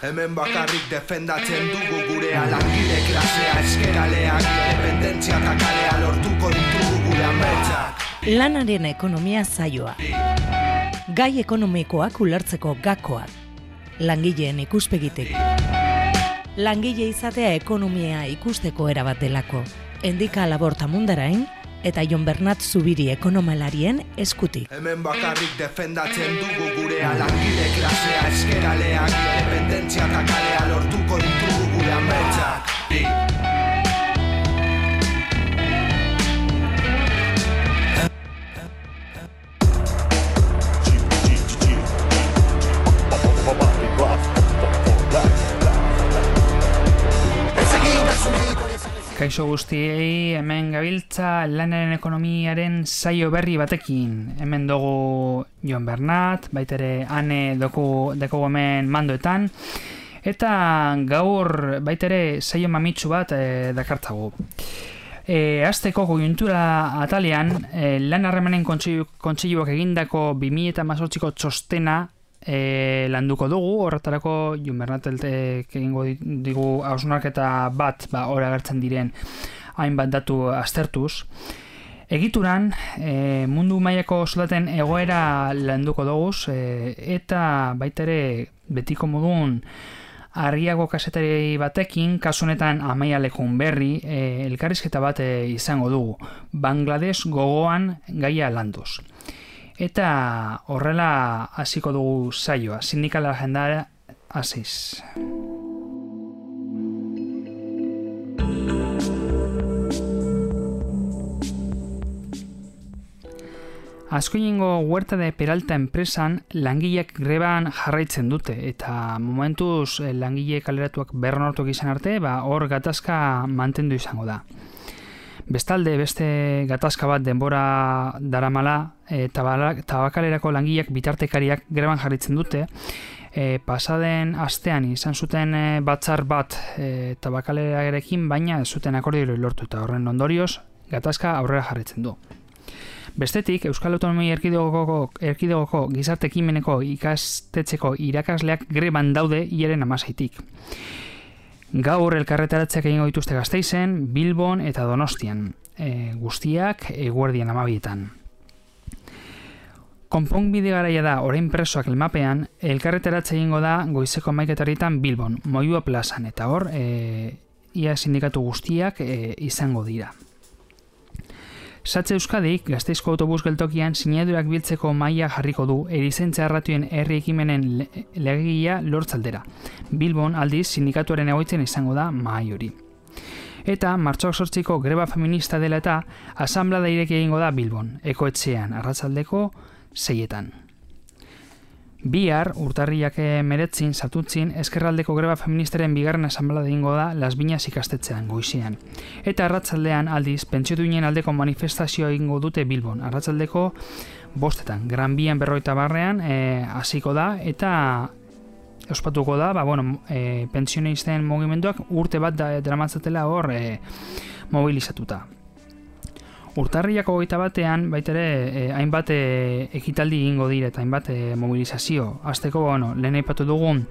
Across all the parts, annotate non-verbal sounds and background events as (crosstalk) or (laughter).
Hemen bakarrik defendatzen dugu gure alangile klasea eskeraleak Independentzia eta kalea lortuko ditugu gure ametsak Lanaren ekonomia zaioa. Gai ekonomikoak ulertzeko gakoak. Langileen ikuspegitik. Langile izatea ekonomia ikusteko erabat delako. Endika laborta mundarain eta Jon Bernat Zubiri ekonomalarien eskutik. Hemen bakarrik defendatzen dugu gure alangile klasea eskeraleak Independentzia eta kalea lortuko ditugu gure ametsak Kaixo guztiei hemen gabiltza lanaren ekonomiaren saio berri batekin. Hemen dugu Jon Bernat, baitere ane doku, deko hemen mandoetan. Eta gaur baitere saio mamitsu bat e, dakartzagu. E, azteko konjuntura atalean, e, lan harremanen kontseiluak egindako 2018ko txostena e, landuko dugu, horretarako Jon Bernateltek egingo digu hausnarketa bat, ba, hori agertzen diren hainbat datu aztertuz. Egituran, e, mundu mailako soldaten egoera landuko dugu, e, eta baita ere betiko modun argiago kasetari batekin, kasu honetan amaialekun berri, e, elkarrizketa bat e, izango dugu. Bangladesh gogoan gaia landuz. Eta horrela hasiko dugu saioa, sindikala jendara hasiz. Azkoinengo huerta de Peralta enpresan langileak greban jarraitzen dute eta momentuz eh, langile kaleratuak berronortuak izan arte, ba hor gatazka mantendu izango da. Bestalde, beste gatazka bat denbora daramala, e, tabakalerako langileak bitartekariak greban jarritzen dute, e, pasaden astean izan zuten e, batzar bat e, tabakalerarekin, baina ez zuten akordio lortu eta horren ondorioz, gatazka aurrera jarritzen du. Bestetik, Euskal Autonomia Erkidegoko, Erkidegoko gizarte ekimeneko ikastetxeko irakasleak greban daude ieren amasaitik. Gaur elkarretaratzeak egingo dituzte gazteizen, Bilbon eta Donostian, e, guztiak eguerdian amabietan. Konponbide garaia da orain presoak elmapean, elkarretaratze egingo da goizeko maiketarritan Bilbon, Moiua plazan, eta hor, e, ia sindikatu guztiak e, izango dira. Satze Euskadik, gazteizko autobus geltokian, sinadurak biltzeko maila jarriko du erizentza erratuen herri ekimenen legegia lortzaldera. Bilbon, aldiz, sindikatuaren egoitzen izango da mahai hori. Eta, martxoak sortziko greba feminista dela eta, asamblea da ireki egingo da Bilbon, ekoetxean, arratzaldeko, zeietan. Bihar, urtarriak meretzin, sartutzin, eskerraldeko greba feministaren bigarren asamblea egingo da Las Binas ikastetzean, goizean. Eta arratzaldean aldiz, pentsio duinen aldeko manifestazioa egingo dute Bilbon. Arratzaldeko bostetan, Gran Bian berroita barrean, hasiko da, eta ospatuko da, ba, bueno, e, pensionisten mugimenduak urte bat da, dramatzatela hor e, mobilizatuta. Urtarriak hogeita batean, baitere, eh, hainbat eh, ekitaldi egingo dire eta hainbat eh, mobilizazio. Azteko, bueno, lehen aipatu dugun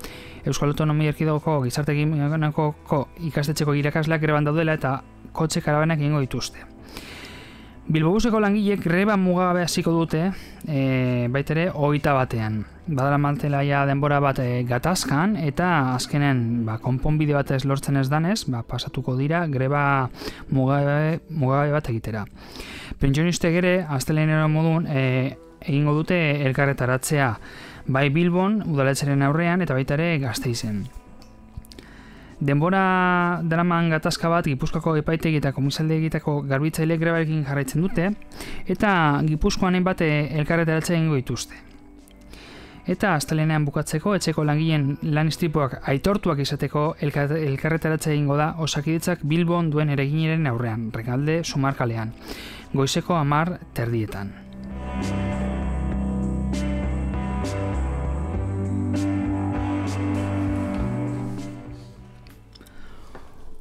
Euskal Autonomia Erkidogoko gizarte ikastetxeko irakasleak greban daudela eta kotxe karabanak egingo dituzte. Bilbobuseko langilek greba mugabe hasiko dute, e, baitere, hogeita batean. Badara mantela denbora bat e, gatazkan, eta azkenen ba, konponbide bat ez lortzen ez danez, ba, pasatuko dira greba mugabe, mugabe bat egitera. Pentsioniste gere, aztelenero modun, e, egingo dute elkarretaratzea bai Bilbon, udaletzaren aurrean, eta baitare gazteizen. Denbora draman gatazka bat Gipuzkoako epaitegi eta komisalde egiteko garbitzaile grebarekin jarraitzen dute eta Gipuzkoan bat elkarretaratzea egingo dituzte. Eta astelenean bukatzeko etxeko langileen lan istripuak aitortuak izateko elkarretaratzea egingo da osakidetzak Bilbon duen eregineren aurrean, regalde sumarkalean, goizeko amar terdietan.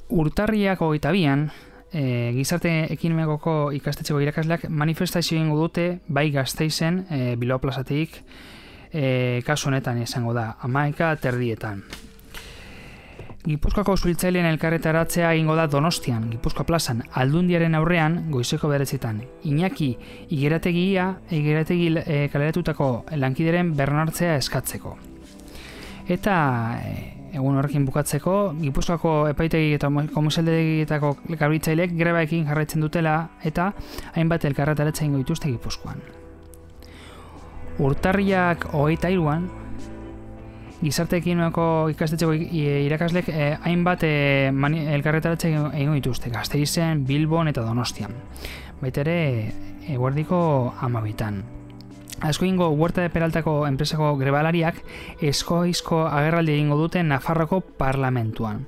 Urtarriak hogeita bian, e, gizarte ekinemekoko ikastetxeko irakasleak manifestazio egingo dute bai gazteizen e, biloa plazatik e, kasu honetan izango da, amaika terdietan. Gipuzkoako zultzailean elkarretaratzea egingo da Donostian, Gipuzkoa plazan, aldundiaren aurrean, goizeko beretzitan. Iñaki, igerategia, igerategi e, kaleratutako lankideren bernartzea eskatzeko. Eta, e, egun horrekin bukatzeko, Gipuzkoako epaitegi eta komisaldegietako garbitzailek grebaekin jarraitzen dutela eta hainbat elkarretaratzea ingo dituzte Gipuzkoan. Urtarriak hogeita iruan, gizarte ekinueko ikastetxeko irakaslek eh, hainbat eh, elkarretaratze egin dituzte, Gasteizen, Bilbon eta Donostian. Baita ere, eguerdiko amabitan. Asko ingo Huerta de Peraltako enpresako grebalariak eskoizko agerraldi egingo dute Nafarroko parlamentuan.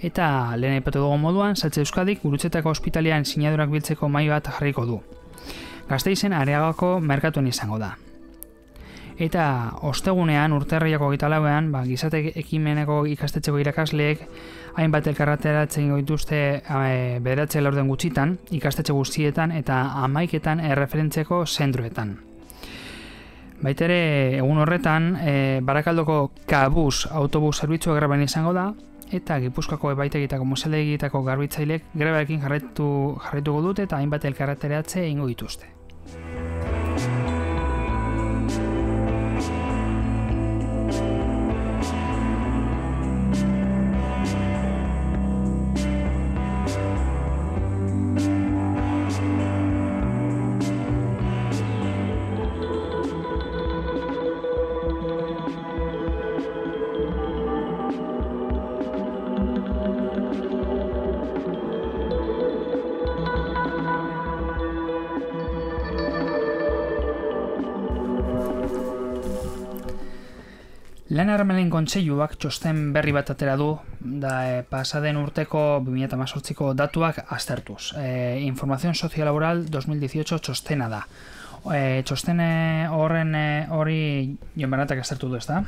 Eta lehen aipatu dugu moduan, Saltze Euskadik gurutzetako ospitalian sinadurak biltzeko mai bat jarriko du. Gasteizen areagako merkatuen izango da. Eta ostegunean, urterriako gita lauean, ba, gizate ekimeneko ikastetxeko irakasleek hainbat elkarrateratzen dituzte e, bederatze laurden gutxitan, ikastetxe guztietan eta amaiketan erreferentzeko zentruetan. Baitere, egun horretan, e, Barakaldoko kabuz autobus zerbitzu graben izango da, eta Gipuzkoako ebaitegitako muselegitako garbitzailek grebarekin jarretu, jarretuko dute eta hainbat elkarrateratze ingo dituzte. Harremanen kontseiluak txosten berri bat atera du, da e, pasaden urteko 2018ko datuak aztertuz. E, Información Sociolaboral 2018 txostena da. E, txostene horren e, hori joan baratak aztertu du, ez da?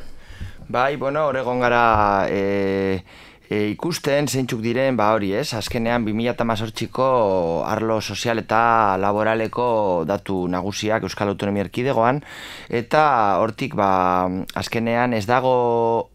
Bai, bueno, horregon gara e, e, ikusten zeintzuk diren, ba hori ez, azkenean 2018ko arlo sozial eta laboraleko datu nagusiak Euskal Autonomia Erkidegoan, eta hortik ba azkenean ez dago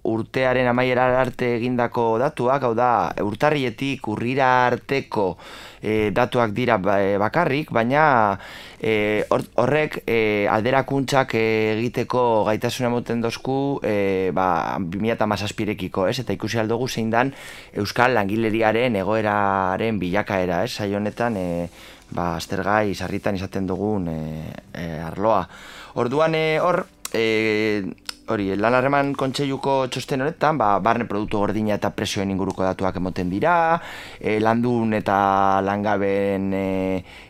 urtearen amaiera arte egindako datuak, hau da urtarrietik urrira arteko e, datuak dira ba, e, bakarrik, baina e, horrek e, alderakuntzak egiteko gaitasuna moten dozku e, ba, 2008 ez? Eta ikusi aldugu zein dan Euskal Langileriaren egoeraren bilakaera, ez? Saionetan, e, ba, aztergai sarritan izaten dugun e, e, arloa. Orduan hor, e, hori, lan harreman kontseiluko txosten honetan, ba, barne produktu gordina eta presioen inguruko datuak emoten dira, e, landun eta langaben e,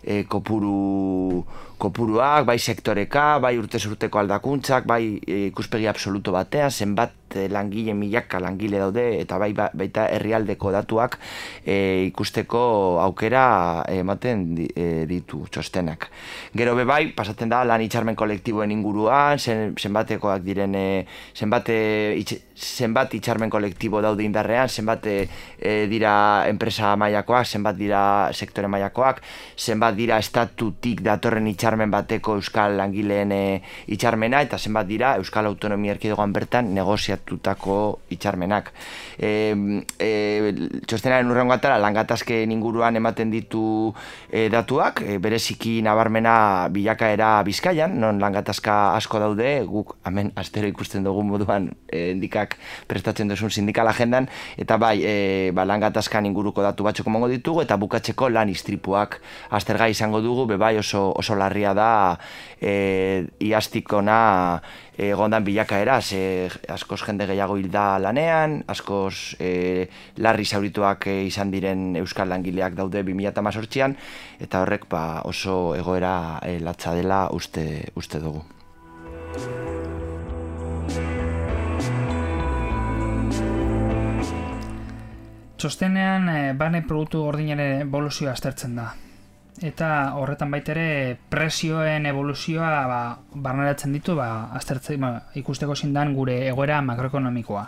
e, kopuru kopuruak, bai sektoreka, bai urte urteko aldakuntzak, bai e, ikuspegi absoluto batean, zenbat e, langile milaka langile daude eta bai ba, baita herrialdeko datuak e, ikusteko aukera ematen ditu txostenak. Gero be bai, pasatzen da lan itxarmen kolektiboen inguruan, zen, zenbatekoak diren zenbat zenbat itxarmen kolektibo daude indarrean, zenbat dira enpresa mailakoak, zenbat dira sektore mailakoak, zenbat dira estatutik datorren itxarmen bateko euskal langileen itxarmena eta zenbat dira euskal autonomia erkidegoan bertan negoziat sortutako itxarmenak. E, e, txostenaren urrengo atara, langatazke inguruan ematen ditu e, datuak, e, bereziki nabarmena bilakaera bizkaian, non langatazka asko daude, guk hemen astero ikusten dugu moduan e, indikak prestatzen duzun sindikal agendan, eta bai, e, ba, langatazkan inguruko datu batzuk mongo ditugu, eta bukatzeko lan istripuak aztergai izango dugu, be bai oso, oso larria da e, iastikona egondan bilakaera, ze askoz jende gehiago hilda lanean, askoz e, larri zaurituak e, izan diren euskal langileak daude 2018an, eta horrek ba, oso egoera e, latza dela uste, uste dugu. Txostenean, e, bane produktu ordinaren evoluzioa aztertzen da eta horretan baitere presioen evoluzioa ba, barneratzen ditu ba, aztertzen, ba, ikusteko zindan gure egoera makroekonomikoa.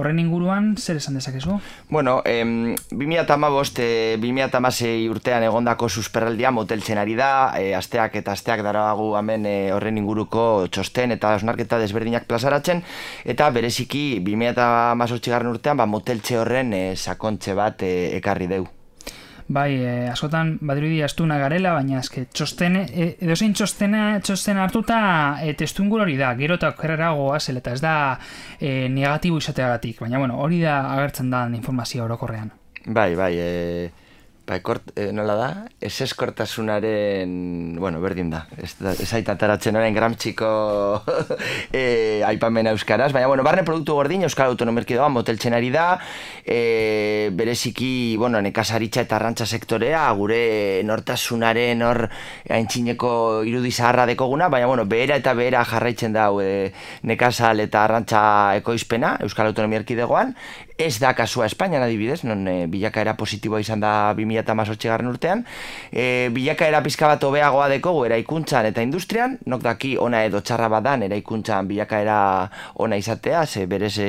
Horren inguruan, zer esan dezakezu? Bueno, em, 2008, e, 2008 urtean egondako susperraldia moteltzen ari da, e, asteak eta asteak daragu hemen e, horren inguruko txosten eta osnarketa desberdinak plazaratzen, eta bereziki 2008 garren urtean ba, moteltxe horren e, sakontxe bat e, ekarri deu. Bai, e, askotan badirudi astuna garela, baina eske txostene, e, edo zein txostena, txostena hartuta e, testungur hori da, gero eta okerrerago eta ez da e, negatibo izateagatik, baina bueno, hori da agertzen da informazio orokorrean. Bai, bai, e, Ba, ekort, e, nola da? Ez eskortasunaren, bueno, berdin da. Ez, ez aita taratzen orain gramtxiko (laughs) e, aipamen euskaraz. Baina, bueno, barne produktu gordin, Euskal Autonomerkidoa moteltzen ari da. E, bereziki, bueno, nekasaritza eta arrantza sektorea, gure nortasunaren hor haintzineko irudi zaharra dekoguna. Baina, bueno, behera eta behera jarraitzen da e, nekasal eta arrantza ekoizpena, Euskal Autonomerkidegoan ez da kasua Espainian adibidez, non e, bilakaera positiboa izan da 2018 garren urtean, e, bilakaera pizka bat hobeagoa dekogu eraikuntzan eta industrian, nok daki ona edo txarra badan eraikuntzan bilakaera ona izatea, ze berez e,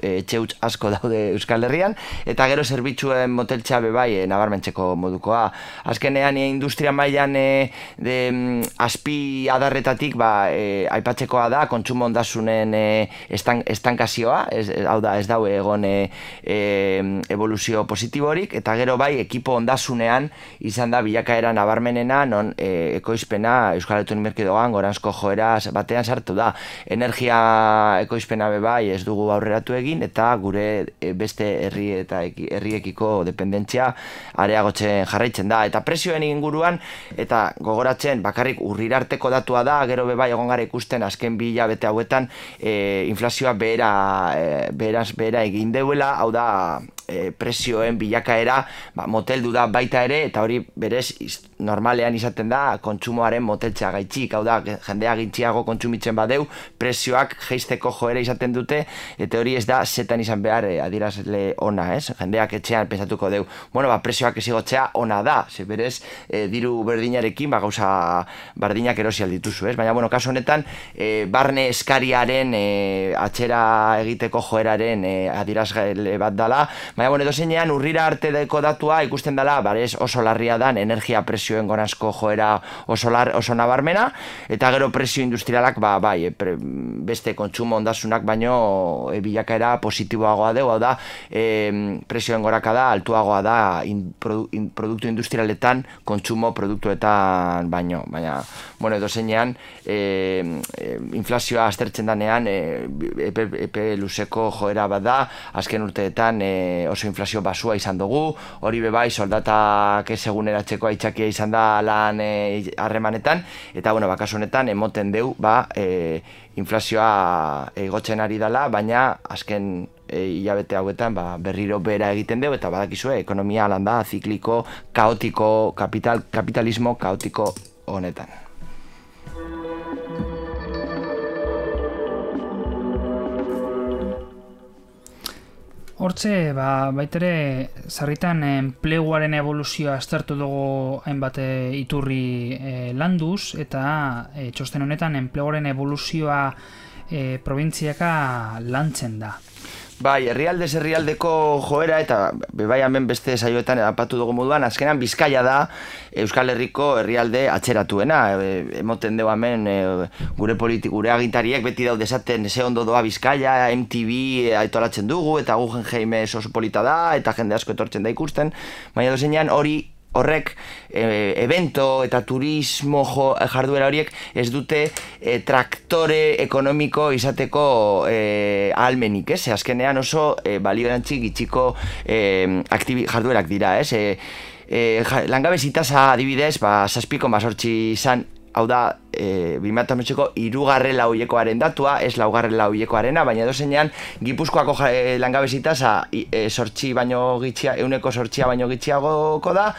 e, asko (laughs) daude Euskal Herrian, eta gero zerbitzuen moteltxa bebai e, nabarmentzeko modukoa. Azkenean e, industria mailan e, de, mm, aspi adarretatik ba, e, aipatzekoa da, kontsumo ondasunen e, estan, estankazioa, ez, hau da, ez daue egon e, evoluzio positiborik, eta gero bai ekipo ondasunean izan da bilakaera nabarmenena, non e, ekoizpena Euskal Etu Nimerkidogan goranzko joera batean sartu da. Energia ekoizpena be bai ez dugu aurreratu egin, eta gure beste herri eta herriekiko dependentzia areagotzen jarraitzen da. Eta presioen inguruan, eta gogoratzen bakarrik urrirarteko datua da, gero be bai egon gara ikusten azken bila bete hauetan e, inflazioa behera, e, beraz, behera egin deuela, hau da e, presioen bilakaera ba, moteldu da baita ere, eta hori berez normalean izaten da kontsumoaren moteltzea gaitxik, hau da jendea gintxiago kontsumitzen badeu, presioak geisteko joera izaten dute, eta hori ez da zetan izan behar e, adirazle ona, ez? Jendeak etxean pensatuko deu. Bueno, ba, presioak ezigotzea ona da, ze berez e, diru berdinarekin, ba, gauza bardinak erosi aldituzu, ez? Baina, bueno, kasu honetan, e, barne eskariaren e, atxera egiteko joeraren e, adirazle bat dala, Baina, bueno, edo zeinean, urrira arte deko datua ikusten dela, barez oso larria dan, energia presioen gonazko joera oso, lar, oso nabarmena, eta gero presio industrialak, ba, bai, e, beste kontsumo ondasunak baino e, bilakaera positiboagoa dugu, da, e, presioen goraka da, altuagoa da, in, produktu industrialetan, kontsumo produktuetan baino, baina, bueno, edo zeinean, e, e, inflazioa aztertzen danean, e, epe, epe luzeko joera bat da, azken urteetan, e, oso inflazio basua izan dugu, hori bebai soldatak ez eguneratzeko aitzakia izan da lan e, harremanetan, eta bueno, bakas honetan emoten deu, ba, e, inflazioa egotzen ari dela, baina azken e, hilabete hauetan ba, berriro bera egiten dugu, eta badakizue, ekonomia landa, zikliko, kaotiko, kapital, kapitalismo kaotiko honetan. Hortze, ba, baitere, zarritan enpleguaren evoluzioa aztertu dugu hainbat eh, iturri e, landuz, eta e, txosten honetan enpleguaren evoluzioa e, provintziaka lantzen da. Bai, herrialdez herrialdeko joera eta bai hemen beste saioetan apatu dugu moduan, azkenan Bizkaia da Euskal Herriko herrialde atxeratuena. E, emoten dugu hemen e, gure politik, gure agintariek beti daude esaten ze ondo doa Bizkaia, MTV e, aitolatzen dugu eta Guggenheim oso polita da eta jende asko etortzen da ikusten, baina dozenean hori horrek e, evento eta turismo jo, jarduera horiek ez dute e, traktore ekonomiko izateko e, almenik, ez? azkenean oso e, balio erantzik itxiko e, jarduerak dira, ez? E, e, langabezitaza adibidez, ba, saspiko mazortzi izan hau da, e, 2008ko irugarren lauiekoaren datua, ez laugarren lauiekoarena, baina dozenean, gipuzkoako e, langabezitaza e, sortxi baino gitxia, euneko sortxia baino gitxiagoko da,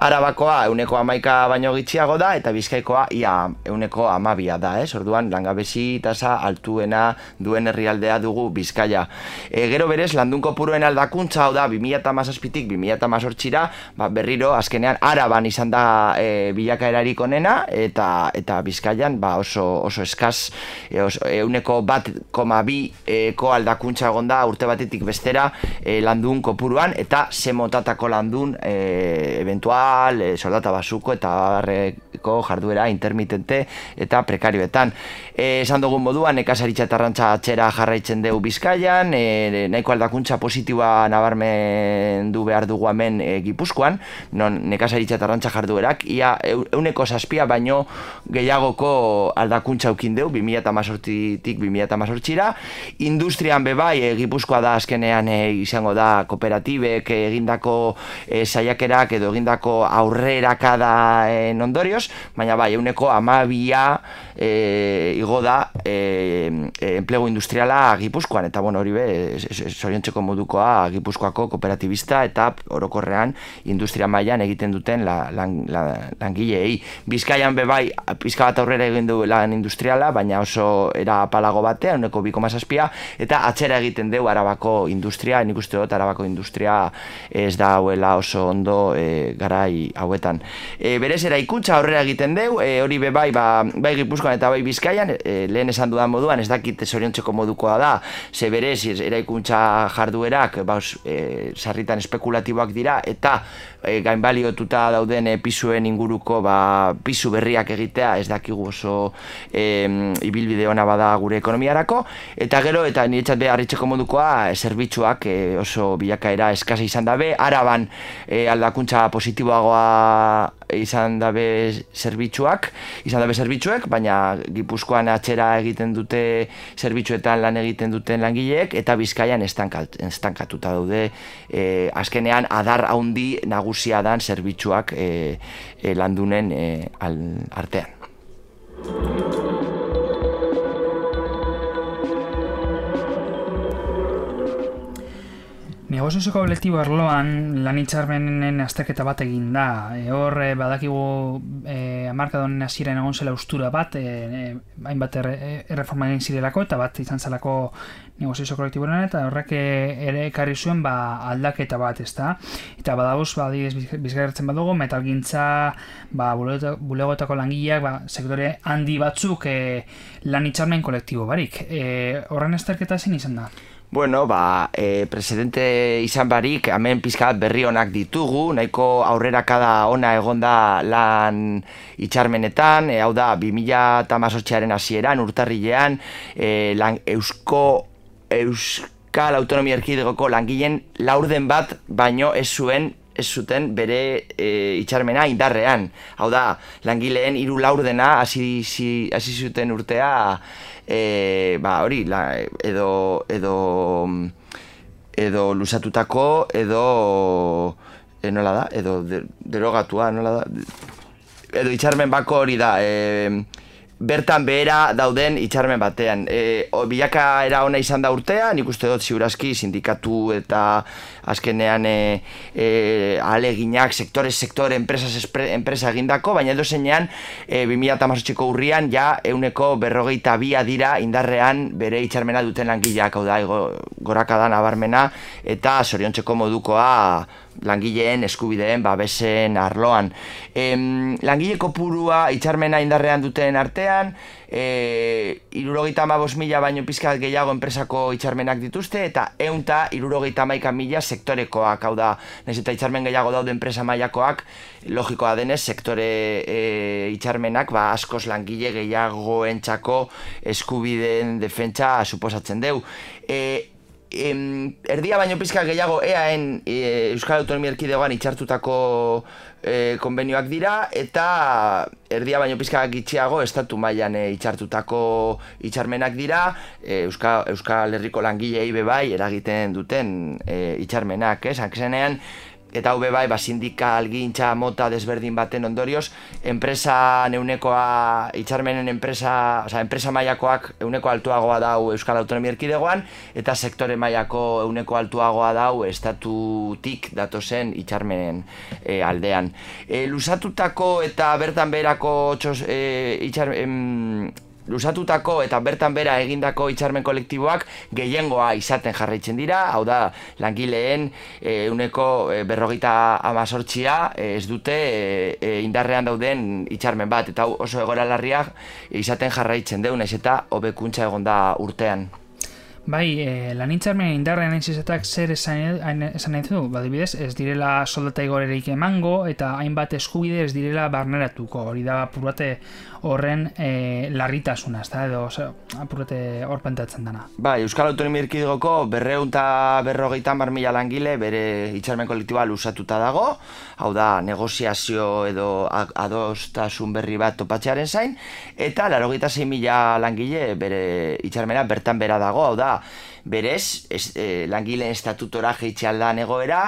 arabakoa euneko amaika baino gitxiago da, eta bizkaikoa ia euneko amabia da, ez? Orduan, langabezitaza altuena duen herrialdea dugu bizkaia. E, gero berez, landunko puruen aldakuntza, hau da, 2008-tik 2008-ra, ba, berriro, azkenean, araban izan da e, bilakaerarik onena, eta eta Bizkaian, ba oso, oso eskaz, e, euneko bat koma bi eko aldakuntza egon da urte batetik bestera e, landun kopuruan, eta ze motatako landun e, eventual, e, soldata basuko eta barreko jarduera intermitente eta prekarioetan. E, esan dugun moduan, nekazaritza eta rantza atxera jarraitzen dugu Bizkaian, e, nahiko aldakuntza positiboa nabarmen du behar dugu hemen e, Gipuzkoan, non nekazaritza eta rantza jarduerak, ia euneko saspia baino gehiagoko aldakuntza ukin dugu, 2008-tik 2008-ra, industrian bebai, e, Gipuzkoa da azkenean e, izango da kooperatibek egindako e, saiakerak edo egindako aurrerakada e, ondorioz, baina bai, euneko amabia e, igo da e, enplegu industriala Gipuzkoan, eta bueno, hori be, zoriontzeko modukoa Gipuzkoako kooperatibista eta orokorrean industria mailan egiten duten la, lan, la, langileei. Bizkaian be bai, pizka bat aurrera egin du lan industriala, baina oso era palago batean, uneko biko mazazpia, eta atzera egiten du arabako industria, nik uste dut arabako industria ez da hauela oso ondo e, garai hauetan. E, berez, eraikuntza aurrera egiten du, e, hori be bai, ba, bai Gipuzkoan eta bai Bizkaian, e, lehen esan dudan moduan, ez dakit zoriontzeko modukoa da, ze berez, eraikuntza jarduerak, ba, e, sarritan espekulatiboak dira, eta e, gainbaliotuta dauden e, pisuen inguruko ba, pisu berriak egitea ez dakigu oso e, ibilbide ona bada gure ekonomiarako. Eta gero eta niretzat beharritzeko modukoa e, zerbitzuak e, oso bilakaera eskasa izan dabe. Araban e, aldakuntza positiboagoa izan dabe zerbitzuak izan dabe zerbitzuek baina gipuzkoan atxera egiten dute zerbitzuetan lan egiten duten langileek eta bizkaian estankatuta daude e, azkenean adar haundi nagu nagusia dan zerbitzuak e, e, landunen e, al, artean. Negoziozko kolektibo arloan lan itxarmenen azterketa bat egin da. E, hor e, badakigu e, amarkadonen aziren egon zela ustura bat, e, e, hainbat erreforma egin zirelako eta bat izan zelako negoziozko kolektiboren eta horrek ere ekarri zuen ba, aldaketa bat, ez da? Eta badagoz, ba, bizgarretzen badugu, metalgintza ba, bulegoetako langileak ba, sektore handi batzuk e, lan itxarmen kolektibo barik. E, horren azterketa zen izan da? Bueno, ba, e, presidente izan barik, hemen pizkat berri honak ditugu, nahiko aurrera kada ona egonda lan itxarmenetan, e, hau da, 2000 eta hasieran urtarrilean, e, lan, eusko, euskal autonomia erkidegoko langileen laurden bat, baino ez zuen ez zuten bere e, itxarmena indarrean. Hau da, langileen hiru laurdena hasi hasi zuten urtea e, ba, hori, la, edo, edo, edo lusatutako, edo, e, nola da, edo derogatua, nola da, edo itxarmen bako hori da, e, bertan behera dauden itxarmen batean. E, o, bilaka era ona izan da urtea, nik uste dut ziurazki sindikatu eta azkenean e, e, aleginak sektore, sektore, enpresas, enpresa egindako, baina edo zeinean e, 2008ko urrian ja euneko berrogeita bia dira indarrean bere itxarmena duten langileak, hau da, goraka da nabarmena, eta zoriontzeko modukoa langileen eskubideen babesen arloan. Em, langile kopurua itxarmena indarrean duten artean, e, irurogeita amabos mila baino pizkat gehiago enpresako itxarmenak dituzte, eta eunta irurogeita maika mila sektorekoak, hau da, nahiz eta itxarmen gehiago daude enpresa mailakoak, logikoa denez, sektore e, itxarmenak, ba, askoz langile gehiago entxako eskubideen defentsa suposatzen deu. E, em, erdia baino pizka gehiago EAen e, Euskal Autonomia Erkidegoan itxartutako e, konbenioak dira eta erdia baino pizka gitxiago estatu mailan e, itxartutako itxarmenak dira e, Euskal, Euskal Herriko langilei bebai eragiten duten e, itxarmenak, eh? Zankezenean, eta hau bai, ba, sindikal gintza mota desberdin baten ondorioz, enpresa neunekoa, itxarmenen enpresa, oza, enpresa mailakoak euneko altuagoa dau Euskal Autonomia Erkidegoan, eta sektore mailako euneko altuagoa dau estatutik datozen itxarmenen e, aldean. E, lusatutako eta bertan berako txos, e, itxar, lusatutako eta bertan bera egindako hitzarmen kolektiboak gehiengoa izaten jarraitzen dira, hau da, langileen e, uneko e, berrogeita amazortzia e, ez dute e, indarrean dauden hitzarmen bat, eta oso egora larriak izaten jarraitzen deun, ez eta hobekuntza egon da urtean. Bai, e, lan intzarmen indarrean entzizetak zer esan, nahi du, badibidez, ez direla soldata igorerik emango eta hainbat eskubide ez direla barneratuko, hori da apurate horren e, larritasuna, ez da, edo apurate hor pentatzen dana. Bai, Euskal Autonomia Erkidegoko berreunta berrogeita mar mila langile bere itxarmen kolektiba lusatuta dago, hau da, negoziazio edo adostasun berri bat topatzearen zain, eta larogeita zein mila langile bere itxarmena bertan bera dago, hau da, berez, ez, e, langileen estatutora jeitxaldan egoera,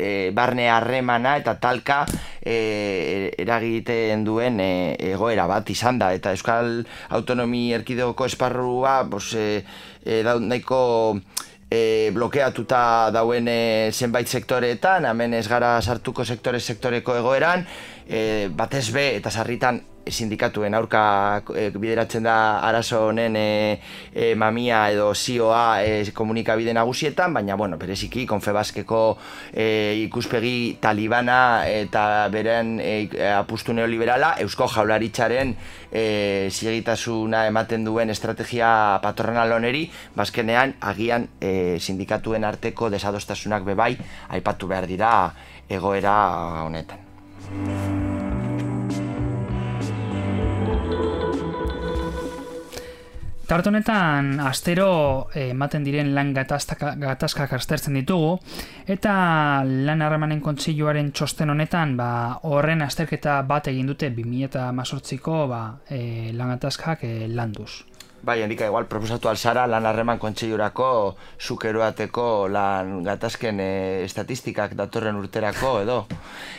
e, barne harremana eta talka e, eragiten duen e, egoera bat izan da. Eta Euskal Autonomi Erkidegoko esparrua, bos, e, e, da, nahiko e, blokeatuta dauen e, zenbait sektoreetan, hemen ez gara sartuko sektore sektoreko egoeran, e, batez be eta sarritan sindikatuen aurka e, bideratzen da arazo honen e, e, mamia edo zioa e, komunikabide nagusietan, baina bueno, bereziki konfebaskeko e, ikuspegi talibana eta beren e, apustu neoliberala eusko jaularitzaren e, zigitasuna ematen duen estrategia patronal oneri, bazkenean agian e, sindikatuen arteko desadostasunak bebai aipatu behar dira egoera honetan. Tarte honetan astero ematen diren lan gatazkak aztertzen ditugu eta lan harremanen kontseiluaren txosten honetan ba, horren azterketa bat egin dute 2018ko ba, e, lan gatazkak e, landuz. Bai, handika igual proposatu alzara lan harreman kontseiurako zukeroateko lan gatazken e, estatistikak datorren urterako edo.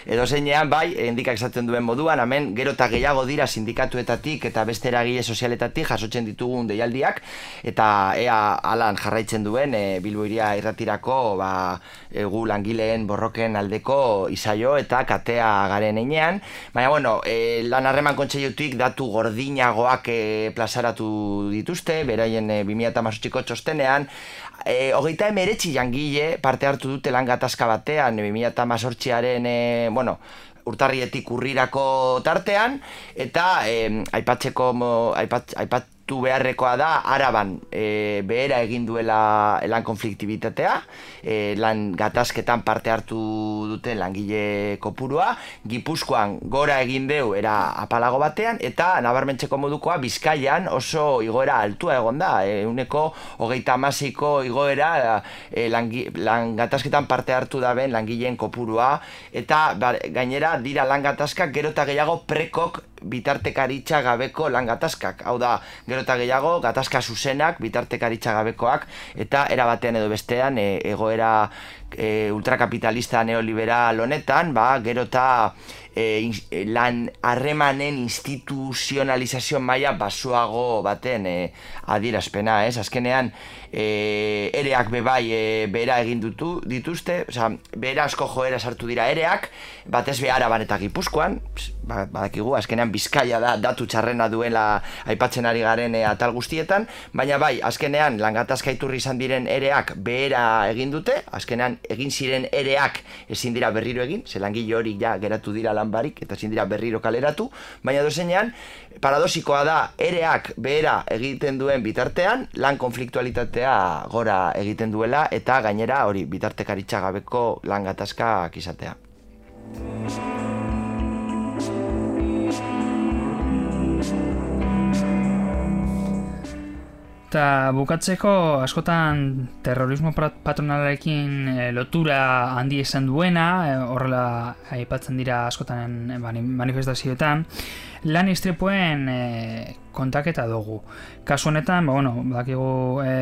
Edo zeinean, bai, handika esaten duen moduan, hemen gero eta gehiago dira sindikatuetatik eta beste eragile sozialetatik jasotzen ditugun deialdiak eta ea alan jarraitzen duen e, bilboiria irratirako ba, egu langileen borroken aldeko izaio eta katea garen einean. Baina, bueno, e, lan harreman kontseiutik datu gordinagoak e, plazaratu dituzte, beraien e, 2008ko txostenean, e, hogeita emeretzi jangile parte hartu dute lan gatazka batean, e, 2008aren, e, bueno, urtarrietik urrirako tartean, eta e, aipatzeko, aipat, aipat, beharrekoa da araban e, behera egin duela lan konfliktibitatea, e, lan gatazketan parte hartu duten langile kopurua, gipuzkoan gora egin deu era apalago batean, eta nabarmentzeko modukoa bizkaian oso igoera altua egon da, e, uneko hogeita amasiko igoera e, lan gatazketan parte hartu da ben langileen kopurua, eta ba, gainera dira lan gatazkak gero eta gehiago prekok bitartekaritza gabeko lan gatazkak. Hau da, gero eta gehiago, gatazka zuzenak, bitartekaritza gabekoak, eta erabatean edo bestean, e, egoera e, ultrakapitalista neoliberal honetan, ba, gero eta e, lan harremanen instituzionalizazio maila basuago baten e, adierazpena, ez? Azkenean, e, ereak bebai e, bera egin dutu, dituzte, oza, bera asko joera sartu dira ereak, batez be araban eta gipuzkoan, ba, badakigu, azkenean bizkaia da datu txarrena duela aipatzen ari garen e, atal guztietan, baina bai, azkenean langatazka iturri izan diren ereak behera egin dute, azkenean egin ziren ereak ezin dira berriro egin, zelangile hori ja geratu dira lan barik, eta ezin dira berriro kaleratu, baina dozenean, paradosikoa da ereak behera egiten duen bitartean, lan konfliktualitatea gora egiten duela, eta gainera hori bitartekaritza gabeko lan gatazkak izatea. Eta bukatzeko askotan terrorismo patronalarekin e, lotura handi esan duena, e, horrela aipatzen dira askotan e, manifestazioetan, lan istripuen e, kontaketa dugu. Kasu honetan, ba, bueno, bakigu e,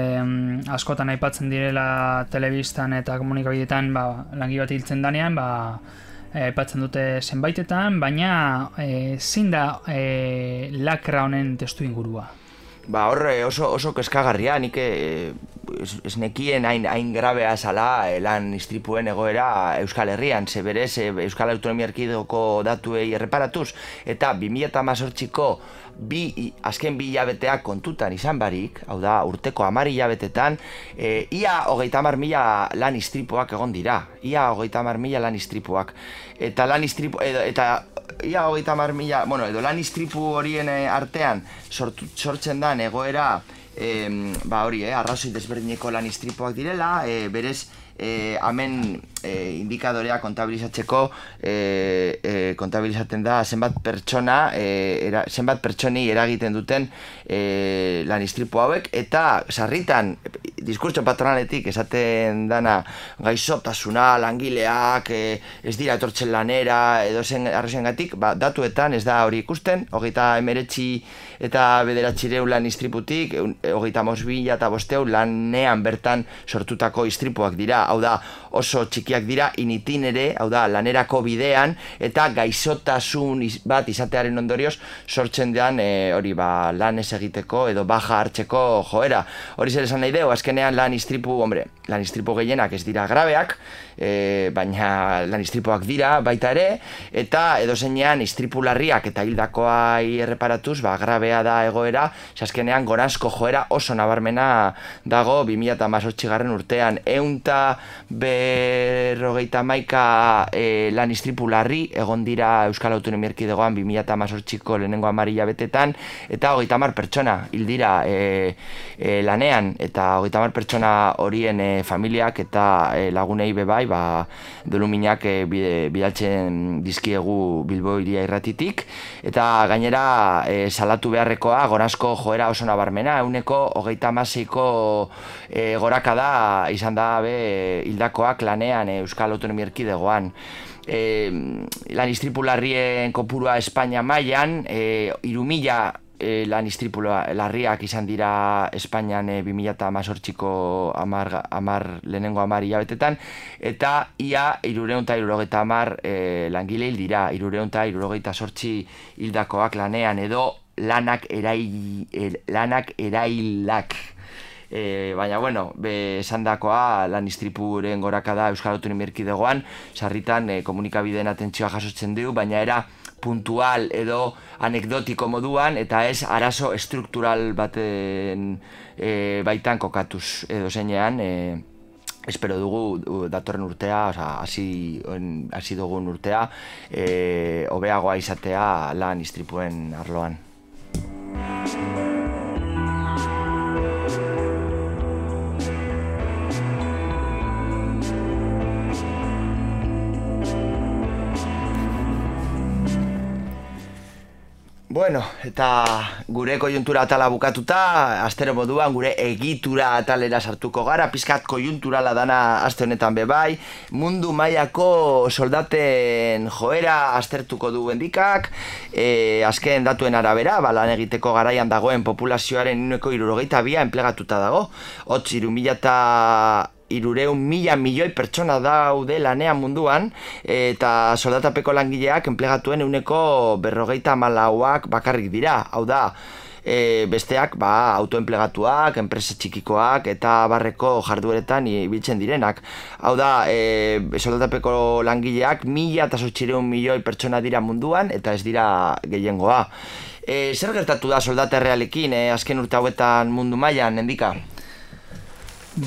askotan aipatzen direla telebistan eta komunikabidetan ba, langi bat hiltzen danean, ba, aipatzen dute zenbaitetan, baina e, zin da e, lakra honen testu ingurua? Ba, horre oso, oso keskagarria, nik e, ez, nekien hain, hain grabea zala e, lan istripuen egoera Euskal Herrian, ze berez e, Euskal Autonomia Erkidoko datuei erreparatuz, eta 2018ko bi, azken bi hilabeteak kontutan izan barik, hau da, urteko amari hilabetetan, e, ia hogeita mar mila lan istripuak egon dira. Ia hogeita mar mila lan istripuak. Eta lan istripu, edo, eta ia hogeita mar mila, bueno, edo lan istripu horien artean sortu, sortzen da egoera, e, ba hori, eh, arrazoi desberdineko lan istripuak direla, e, berez, e, hemen e, indikadorea kontabilizatzeko e, e, kontabilizaten da zenbat pertsona e, era, zenbat pertsoni eragiten duten e, lan istripu hauek eta sarritan diskurtso patronaletik esaten dana gaizotasuna langileak e, ez dira etortzen lanera edo zen arrozen gatik ba, datuetan ez da hori ikusten hogeita emeretzi eta bederatxireu lan istriputik hogeita mosbila eta bosteu lanean bertan sortutako istripuak dira hau da oso txikiak dira initin ere, hau da lanerako bidean eta gaizotasun bat izatearen ondorioz sortzen dean e, hori ba lan ez egiteko edo baja hartzeko joera. Hori zer esan nahi deu, azkenean lan istripu, hombre, lan istripu gehienak ez dira grabeak, e, baina lan istripuak dira baita ere, eta edo zeinean istripu larriak eta hildakoai erreparatuz, ba, grabea da egoera, azkenean gorazko joera oso nabarmena dago 2008 garren urtean, eunta berrogeita maika e, lan istripu larri egon dira Euskal Autonomia Erkidegoan 2008ko lehenengo amarilla betetan eta hogeita mar pertsona hil dira e, e, lanean eta hogeita mar pertsona horien e, familiak eta e, lagunei bebai ba, doluminak e, bidaltzen dizkiegu Bilbo iria irratitik. Eta gainera e, salatu beharrekoa gorazko joera oso nabarmena euneko hogeita maseiko e, goraka da izan da be hildakoak lanean eh, Euskal Autonomia Erkidegoan. E, lan istripularrien kopurua Espainia mailan e, irumila e, lan larriak izan dira Espainian e, 2008ko amar, amar, lehenengo amar hilabetetan, eta ia irureunta irurogeita amar e, langile hil dira, irureunta irurogeita sortzi hildakoak lanean, edo lanak, erai, er, lanak erailak e, baina bueno, be esandakoa lan istripuren goraka da Euskal Autonomia Erkidegoan, sarritan e, komunikabideen atentzioa jasotzen du, baina era puntual edo anekdotiko moduan eta ez arazo estruktural baten e, baitan kokatuz edo zeinean e, espero dugu datorren urtea, hasi hasi dugun urtea, e, hobeagoa izatea lan istripuen arloan. Bueno, eta gure kojuntura atala bukatuta, astero moduan gure egitura atalera sartuko gara, pizkat kojunturala dana aste honetan bebai, mundu mailako soldaten joera astertuko du bendikak, e, azken datuen arabera, balan egiteko garaian dagoen populazioaren ineko irurogeita bia enplegatuta dago, hotz irumila eta irureun mila milioi pertsona daude lanean munduan eta soldatapeko langileak enplegatuen euneko berrogeita malauak bakarrik dira, hau da e, besteak ba, autoenplegatuak, enpresa txikikoak eta barreko jardueretan ibiltzen direnak. Hau da, e, soldatapeko langileak mila eta sortxireun milioi pertsona dira munduan eta ez dira gehiengoa. E, zer gertatu da soldata realekin, e, azken urte hauetan mundu mailan, endika?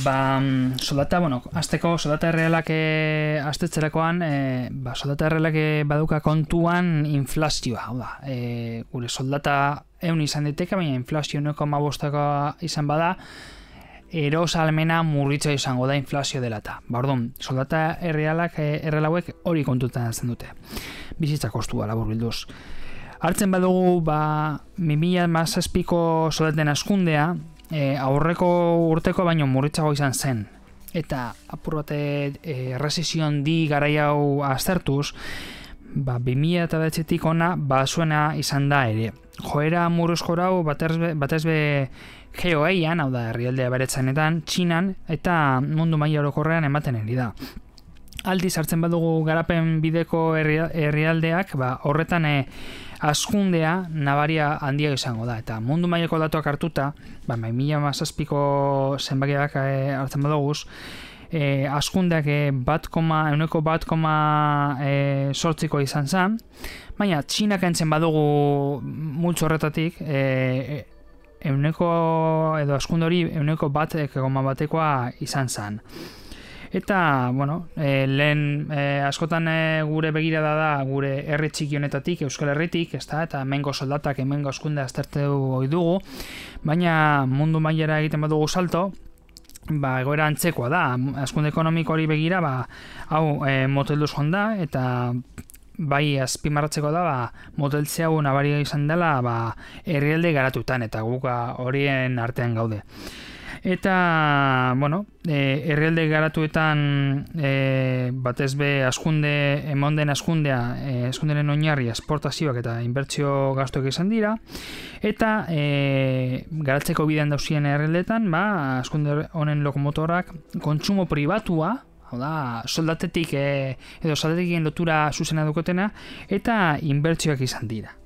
Ba, mm, soldata, bueno, azteko soldata errealak e, aztetzerakoan, e, ba, soldata errealak baduka kontuan inflazioa, hau da, e, gure soldata eun izan diteke, baina inflazio nueko mabostako izan bada, eros almena murritza izango da inflazio dela eta. Ba, orduan, soldata errealak, e, errealauek hori kontutan azten dute. Bizitza kostua, labur bilduz. Hartzen badugu, ba, 2000 mazazpiko soldaten askundea, e, aurreko urteko baino murritzago izan zen. Eta apur bate e, resizion di garai hau aztertuz, ba, 2000 eta betxetik ona basuena izan da ere. Joera murruzko rau batez be geoeian, hau da herrialdea beretzanetan, txinan eta mundu maila orokorrean ematen eri da. aldi sartzen badugu garapen bideko herrialdeak, ba, horretan e, askundea nabaria handia izango da. Eta mundu maileko datuak hartuta, ba, mila mazazpiko zenbakiak e, hartzen baduguz, e, askundeak e, bat koma, euneko bat koma e, sortziko izan zen, baina txinak entzen badugu multzo horretatik, e, euneko edo askunde hori euneko bat koma batekoa izan zen. Eta, bueno, e, lehen e, askotan e, gure begira da gure herri txiki honetatik, Euskal Herritik, ez da, eta hemengo soldatak, hemengo askunde azterteu hoi dugu, baina mundu mailera egiten badugu salto, ba, egoera antzekoa da, askunde ekonomiko hori begira, ba, hau, e, motelduz da, eta bai azpimarratzeko da ba, moteltzea hau nabaria izan dela ba, herrialde garatutan eta guka horien artean gaude. Eta, bueno, e, herrialde garatuetan e, batez be askunde, emonden askundea, e, askunderen oinarri esportazioak eta inbertsio gastuak izan dira. Eta e, garatzeko bidean dauzien herrialdetan, ba, askunde honen lokomotorak kontsumo pribatua, hau da, soldatetik e, edo soldatetik lotura zuzena dukotena, eta inbertsioak izan dira.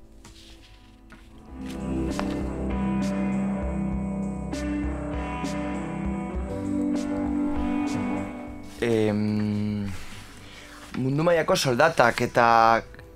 Em, mundu mailako soldatak eta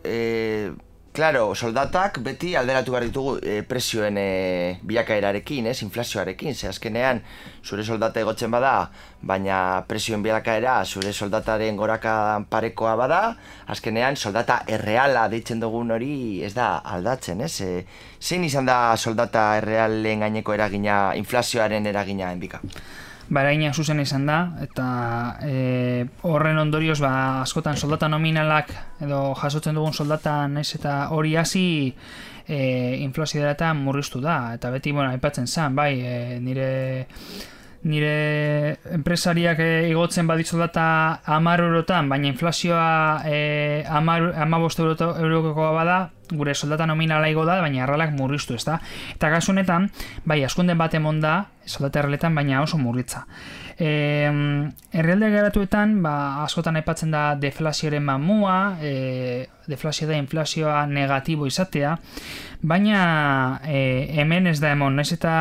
e, claro, soldatak beti alderatu behar ditugu e, presioen e, bilakaerarekin, ez, inflazioarekin, ze azkenean zure soldata egotzen bada, baina presioen bilakaera zure soldataren goraka parekoa bada, azkenean soldata erreala deitzen dugun hori ez da aldatzen, ez? E, zein izan da soldata errealen gaineko eragina, inflazioaren eragina enbika? Baraina zuzen izan da, eta e, horren ondorioz ba, askotan soldata nominalak edo jasotzen dugun soldata naiz eta hori hasi e, inflazio murriztu da, eta beti, bueno, aipatzen zen, bai, e, nire nire enpresariak e, igotzen baditzu data amar eurotan, baina inflazioa e, amar, amabost eurokoa bada, gure soldata nominala igo da, baina erralak murriztu, ez da? Eta honetan, bai, askunden bat emon da, soldata erraletan, baina oso murritza. E, errealde garatuetan, ba, askotan aipatzen da deflazioaren mamua, e, deflazio da inflazioa negatibo izatea, baina e, hemen ez da emon, ez eta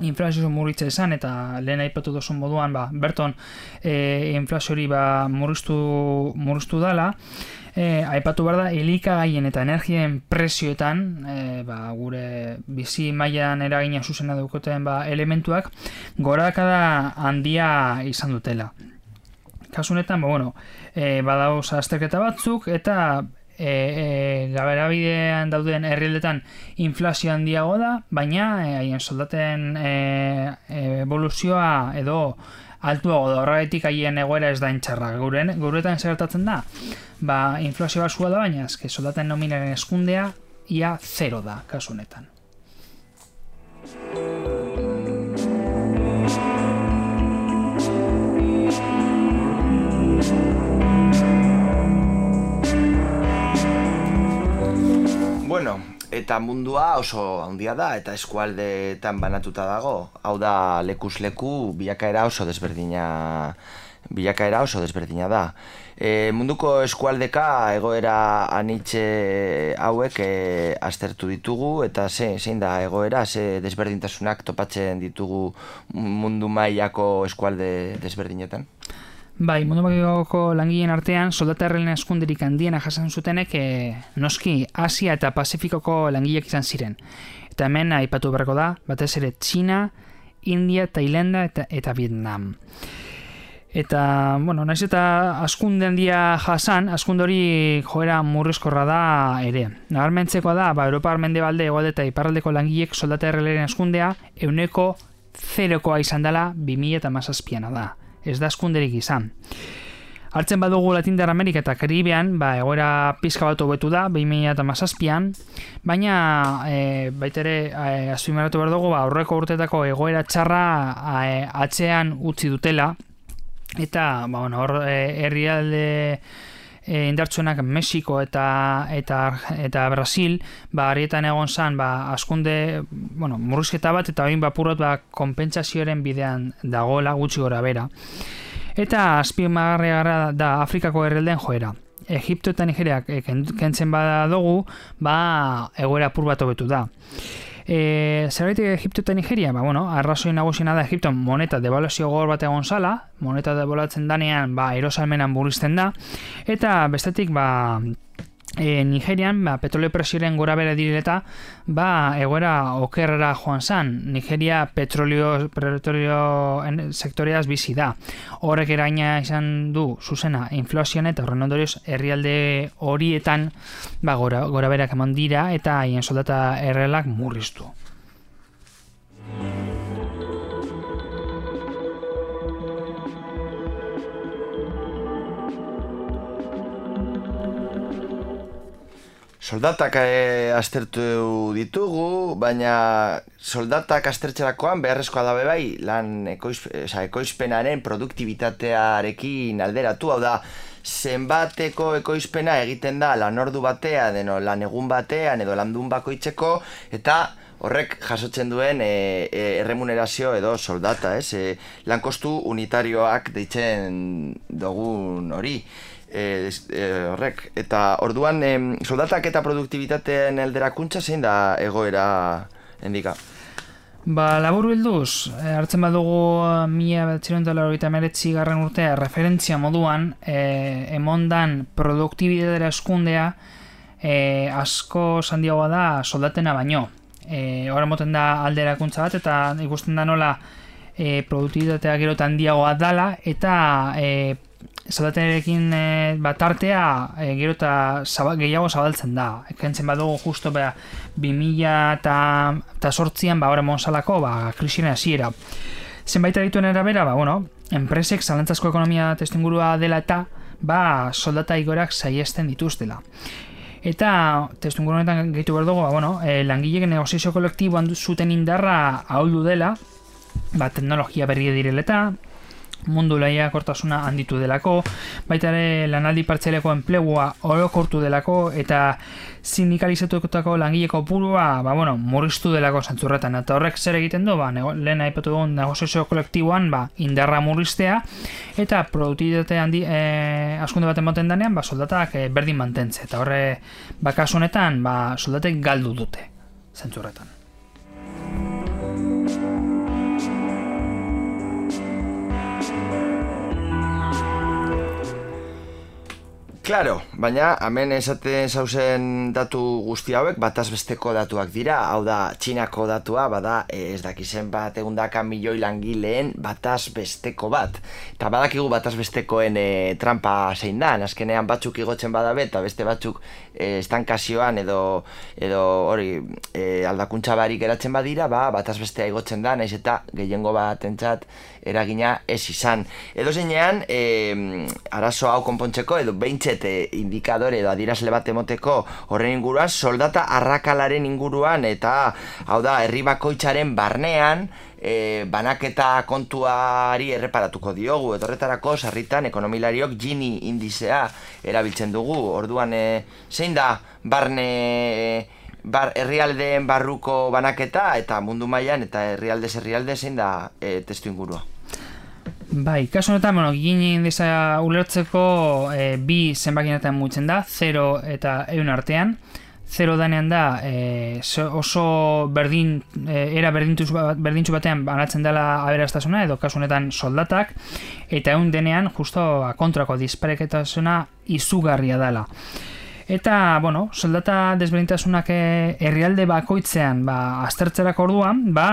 inflazio murritza esan eta lehen aipatu duzun moduan ba, berton e, inflazio hori ba, murriztu, murriztu dala. E, aipatu behar da elikagaien eta energien presioetan e, ba, gure bizi mailan eragina zuzena dukoten ba, elementuak gorakada handia izan dutela. Kasunetan, ba, bueno, e, badauz azterketa batzuk eta e, e, dauden herrialdetan inflazio handiago da, baina e, haien soldaten e, e, evoluzioa edo altuago da, horretik haien egoera ez da intxarra. Guren, guretan zertatzen da, ba, inflazio basua da, baina ezke soldaten nominaren eskundea ia zero da, kasunetan. Bueno, eta mundua oso handia da eta eskualdeetan banatuta dago. Hau da lekuz leku bilakaera oso desberdina bilakaera oso desberdina da. E, munduko eskualdeka egoera anitxe hauek e, aztertu ditugu eta ze, zein da egoera, ze desberdintasunak topatzen ditugu mundu mailako eskualde desberdinetan? Bai, mundu magikoko langileen artean soldata errelen eskunderik handiena jasan zutenek e, noski Asia eta Pacifikoko langileak izan ziren. Eta hemen aipatu berko da, batez ere China, India, Thailanda eta, eta Vietnam. Eta, bueno, naiz eta askunde handia jasan, askunde hori joera murrizkorra da ere. Nagarmentzekoa da, ba, Europa armende balde egoalde eta iparraldeko langilek soldata errelen eskundea euneko zerokoa izan dela 2000 eta mazazpiana da ez da eskunderik izan. Hartzen badugu Latindar Amerika eta Karibean, ba, egoera pizka bat hobetu da, 2008an, baina e, baitere e, azpimarratu behar dugu, ba, aurreko urtetako egoera txarra e, atzean utzi dutela, eta ba, bueno, hor e, herrialde e, indartsuenak Mexiko eta eta eta Brasil, ba harietan egon san, ba askunde, bueno, murrizketa bat eta bain bapurot ba konpentsazioaren bidean dagoela gutxi gora bera. Eta azpimagarria da Afrikako herrelden joera. Egipto eta Nigeriak e, kentzen bada dugu, ba, egoera apur bat hobetu da. E, Zerbaitik Egipto eta Nigeria, ba, bueno, arrazoi nagusiena da Egipto moneta devaluazio gogor bat egon zala, moneta devaluatzen danean, ba, erosalmenan burrizten da, eta bestetik, ba, e, Nigerian, ba, petroleo presioaren gora bere direta, ba, egoera okerrera joan zan. Nigeria petroleo, petroleo sektoreaz bizi da. Horrek eraina izan du, zuzena, inflazioan eta horren ondorioz herrialde horietan ba, gora, gora berak eman dira eta haien soldata errelak murriztu. Soldatak e, aztertu ditugu, baina soldatak aztertzerakoan beharrezkoa dabe bai lan ekoiz, ekoizpenaren produktibitatearekin alderatu, hau da, zenbateko ekoizpena egiten da lan ordu batean, deno, lan egun batean edo landun bakoitzeko, eta horrek jasotzen duen e, e, erremunerazio edo soldata, ez? E, lan kostu unitarioak deitzen dugun hori e, horrek. Eta orduan, e, soldatak eta produktibitateen elderakuntza zein da egoera endika? Ba, labur bilduz, eh, hartzen badugu mila betziron meretzi garren urtea referentzia moduan, e, emondan produktibitatea eskundea e, asko zandiagoa da soldatena baino. E, Hora moten da alderakuntza bat eta ikusten da nola e, produktibitatea gero handiagoa dala eta e, soldatenerekin e, bat artea e, gero eta gehiago zabaltzen da. Ekentzen badugu justo beha 2000 eta sortzian ba, monsalako ba, krisina hasiera. Zenbait dituen erabera, ba, bueno, enpresek zalantzazko ekonomia testingurua dela eta ba, soldata igorak saiesten dituztela. Eta testinguru honetan gehitu behar dugu, ba, bueno, e, langilek negoziazio kolektiboan zuten indarra ahuldu dela, ba, teknologia berri direleta, mundu laia kortasuna handitu delako, baita ere lanaldi partzeleko enplegua orokortu delako eta sindikalizatutako langileko purua ba, bueno, murriztu delako zantzurretan. Eta horrek zer egiten du, ba, nego, lehen aipatu dugun negoziazio kolektiboan ba, indarra murriztea eta produktibitate handi e, askunde bat emoten danean ba, soldatak e, berdin mantentze. Eta horre, ba, honetan ba, soldatek galdu dute zantzurretan. Claro, baina hemen esaten zauzen datu guzti hauek bataz besteko datuak dira, hau da Txinako datua, bada ez dakizen bat egundaka milioi langileen bataz besteko bat. Eta badakigu bataz bestekoen e, trampa zein da, azkenean batzuk igotzen badabe eta beste batzuk e, estankazioan edo, edo hori e, aldakuntza barik eratzen badira, ba, bataz bestea igotzen da, naiz eta gehiengo bat entzat eragina ez izan. Edo zeinean, e, arazo hau konpontzeko, edo behintzet indikadore edo adirazle bat emoteko horren inguruan, soldata arrakalaren inguruan, eta hau da, herri bakoitzaren barnean, e, banaketa kontuari erreparatuko diogu, edo horretarako sarritan ekonomilariok gini indizea erabiltzen dugu, orduan e, zein da barne... Bar, herrialdeen barruko banaketa eta mundu mailan eta herrialde herrialde zein da e, testu ingurua. Bai, kasu honetan, bueno, ginen disa ulertzeko e, bi zenbakinetan mutzen da, 0 eta eun artean. 0 danean da e, oso berdin, e, era berdintuz, berdintzu batean banatzen dela aberastasuna edo kasu honetan soldatak eta eun denean justo kontrako dispareketasuna izugarria dela. Eta, bueno, soldata desberdintasunak herrialde bakoitzean ba, aztertzerak orduan, ba,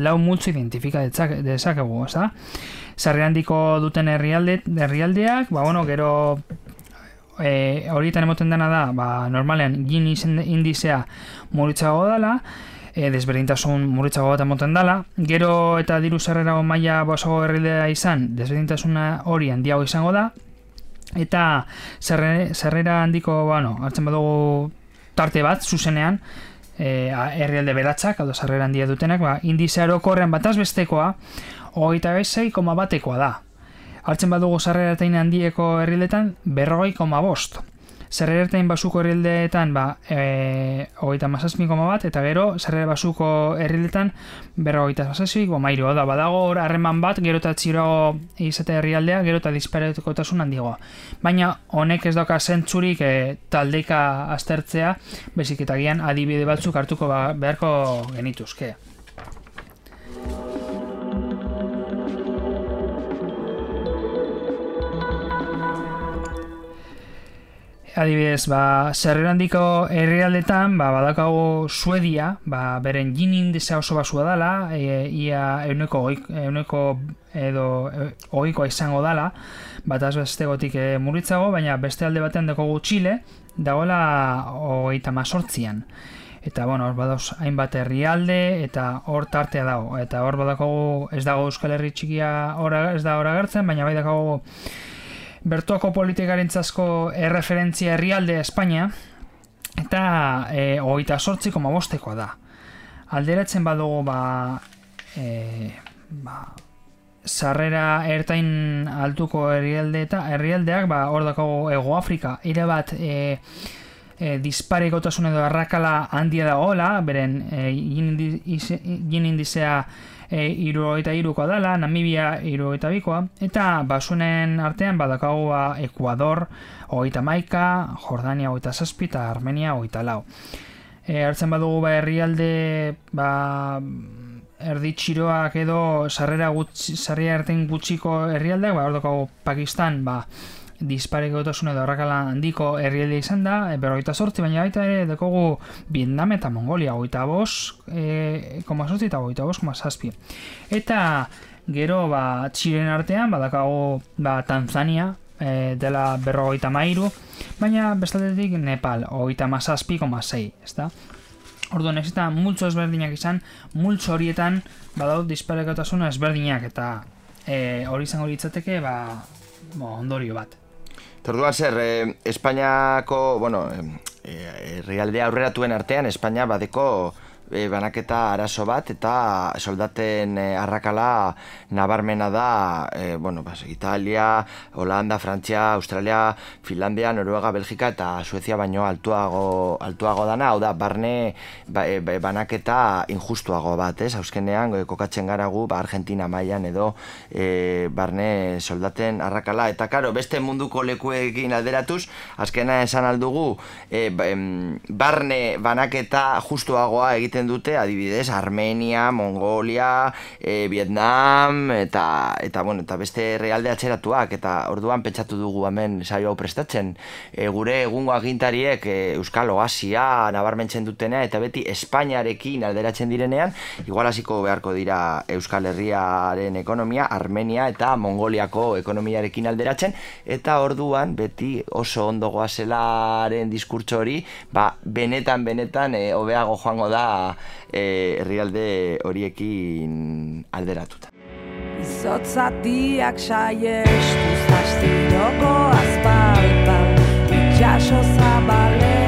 lau multzu identifika dezakegu, ez da? Sarri handiko duten herrialde, herrialdeak, ba, bueno, gero e, horietan emoten dena da, ba, normalean gin izen indizea muritzago dela, e, desberdintasun muritzago bat emoten dela, gero eta diru zerrera maila basago herrialdea izan, desberdintasuna hori handiago izango da, eta zerrera handiko, bueno, hartzen badugu tarte bat, zuzenean, e, herrialde beratzak, hau da, zerrera handia dutenak, ba, indizea erokorrean bataz bestekoa, hogeita bezei koma batekoa da. Hartzen badugu sarrera eta handieko herriletan, berrogei koma bost. Zerrertain basuko herrildeetan ba, e, hogeita mazazpikoma bat, eta gero zerrer basuko herrildeetan berra hogeita mazazpik, mairu, da, badago hor harreman bat, gero eta txiroago izate herrialdea, gero eta disparetiko tasun handigoa. Baina honek ez dauka zentzurik e, taldeika aztertzea, bezik eta gian adibide batzuk hartuko ba, beharko genituzke. Adibidez, ba, zerrera handiko herrialdetan, ba, badakago Suedia, ba, beren gin indizea oso basua dela, e, ia euneko, euneko edo e, oikoa izango dela, bat azbeste gotik e, muritzago, baina beste alde batean dekogu Chile, dagoela hogeita masortzian. Eta, bueno, hor badauz hainbat herrialde, eta hor tartea dago. Eta hor badakogu ez dago Euskal Herri txikia ora, ez da hor agertzen, baina bai dago bertuako politikarentzazko erreferentzia herrialde Espainia, eta e, hogeita sortzi koma bostekoa da. Alderatzen badugu ba, e, ba, sarrera ertain altuko herrialde eta herrialdeak ba, hor dako Ego Afrika, ere bat e, e, edo arrakala handia da hola, beren e, gin indizea e, iru eta iruko dela, Namibia iru eta bikoa, eta basunen artean badakagua Ekuador oita maika, Jordania oita zazpi eta Armenia oita lau. E, hartzen badugu ba herrialde ba, erdi txiroak edo sarrera gutxi, sarria erten gutxiko herrialdeak, ba, hor Pakistan, ba, dispareko edo horrakala handiko herrialde izan da, e, berroita sortzi, baina baita ere dekogu Vietnam eta Mongolia, oita bos, e, koma sortzi eta oita bos, koma saspi. Eta gero, ba, txiren artean, badakago, ba, Tanzania, e, dela berrogeita mairu, baina bestaldetik Nepal, oita masazpi, koma zei, ez da? Orduan, ez eta multzo ezberdinak izan, multzo horietan badau disparekotasuna ezberdinak, eta e, hori izango litzateke, ba, ondorio bat. Orduan zer, eh, Espainiako, bueno, eh, realde aurreratuen artean, Espainia badeko e, banaketa arazo bat eta soldaten e, arrakala nabarmena da e, bueno, bas, Italia, Holanda, Frantzia, Australia, Finlandia, Noruega, Belgika eta Suezia baino altuago, altuago dana, hau da, barne ba, e, banaketa injustuago bat, ez? Hauzkenean, e, kokatzen gara gu, ba, Argentina mailan edo e, barne soldaten arrakala, eta karo, beste munduko lekuekin alderatuz, azkena esan aldugu, e, barne banaketa justuagoa egiten egiten dute adibidez Armenia, Mongolia, e, Vietnam eta eta bueno, eta beste realde atzeratuak eta orduan pentsatu dugu hemen saio hau prestatzen. E, gure egungo agintariek e, Euskal Oasia nabarmentzen dutena eta beti Espainiarekin alderatzen direnean, igual hasiko beharko dira Euskal Herriaren ekonomia, Armenia eta Mongoliako ekonomiarekin alderatzen eta orduan beti oso ondo goazelaren diskurtso hori, ba, benetan benetan hobeago joango da e, herrialde horiekin alderatuta. Izotzatiak saiestu zastiroko azpalpan Itxaso zabalean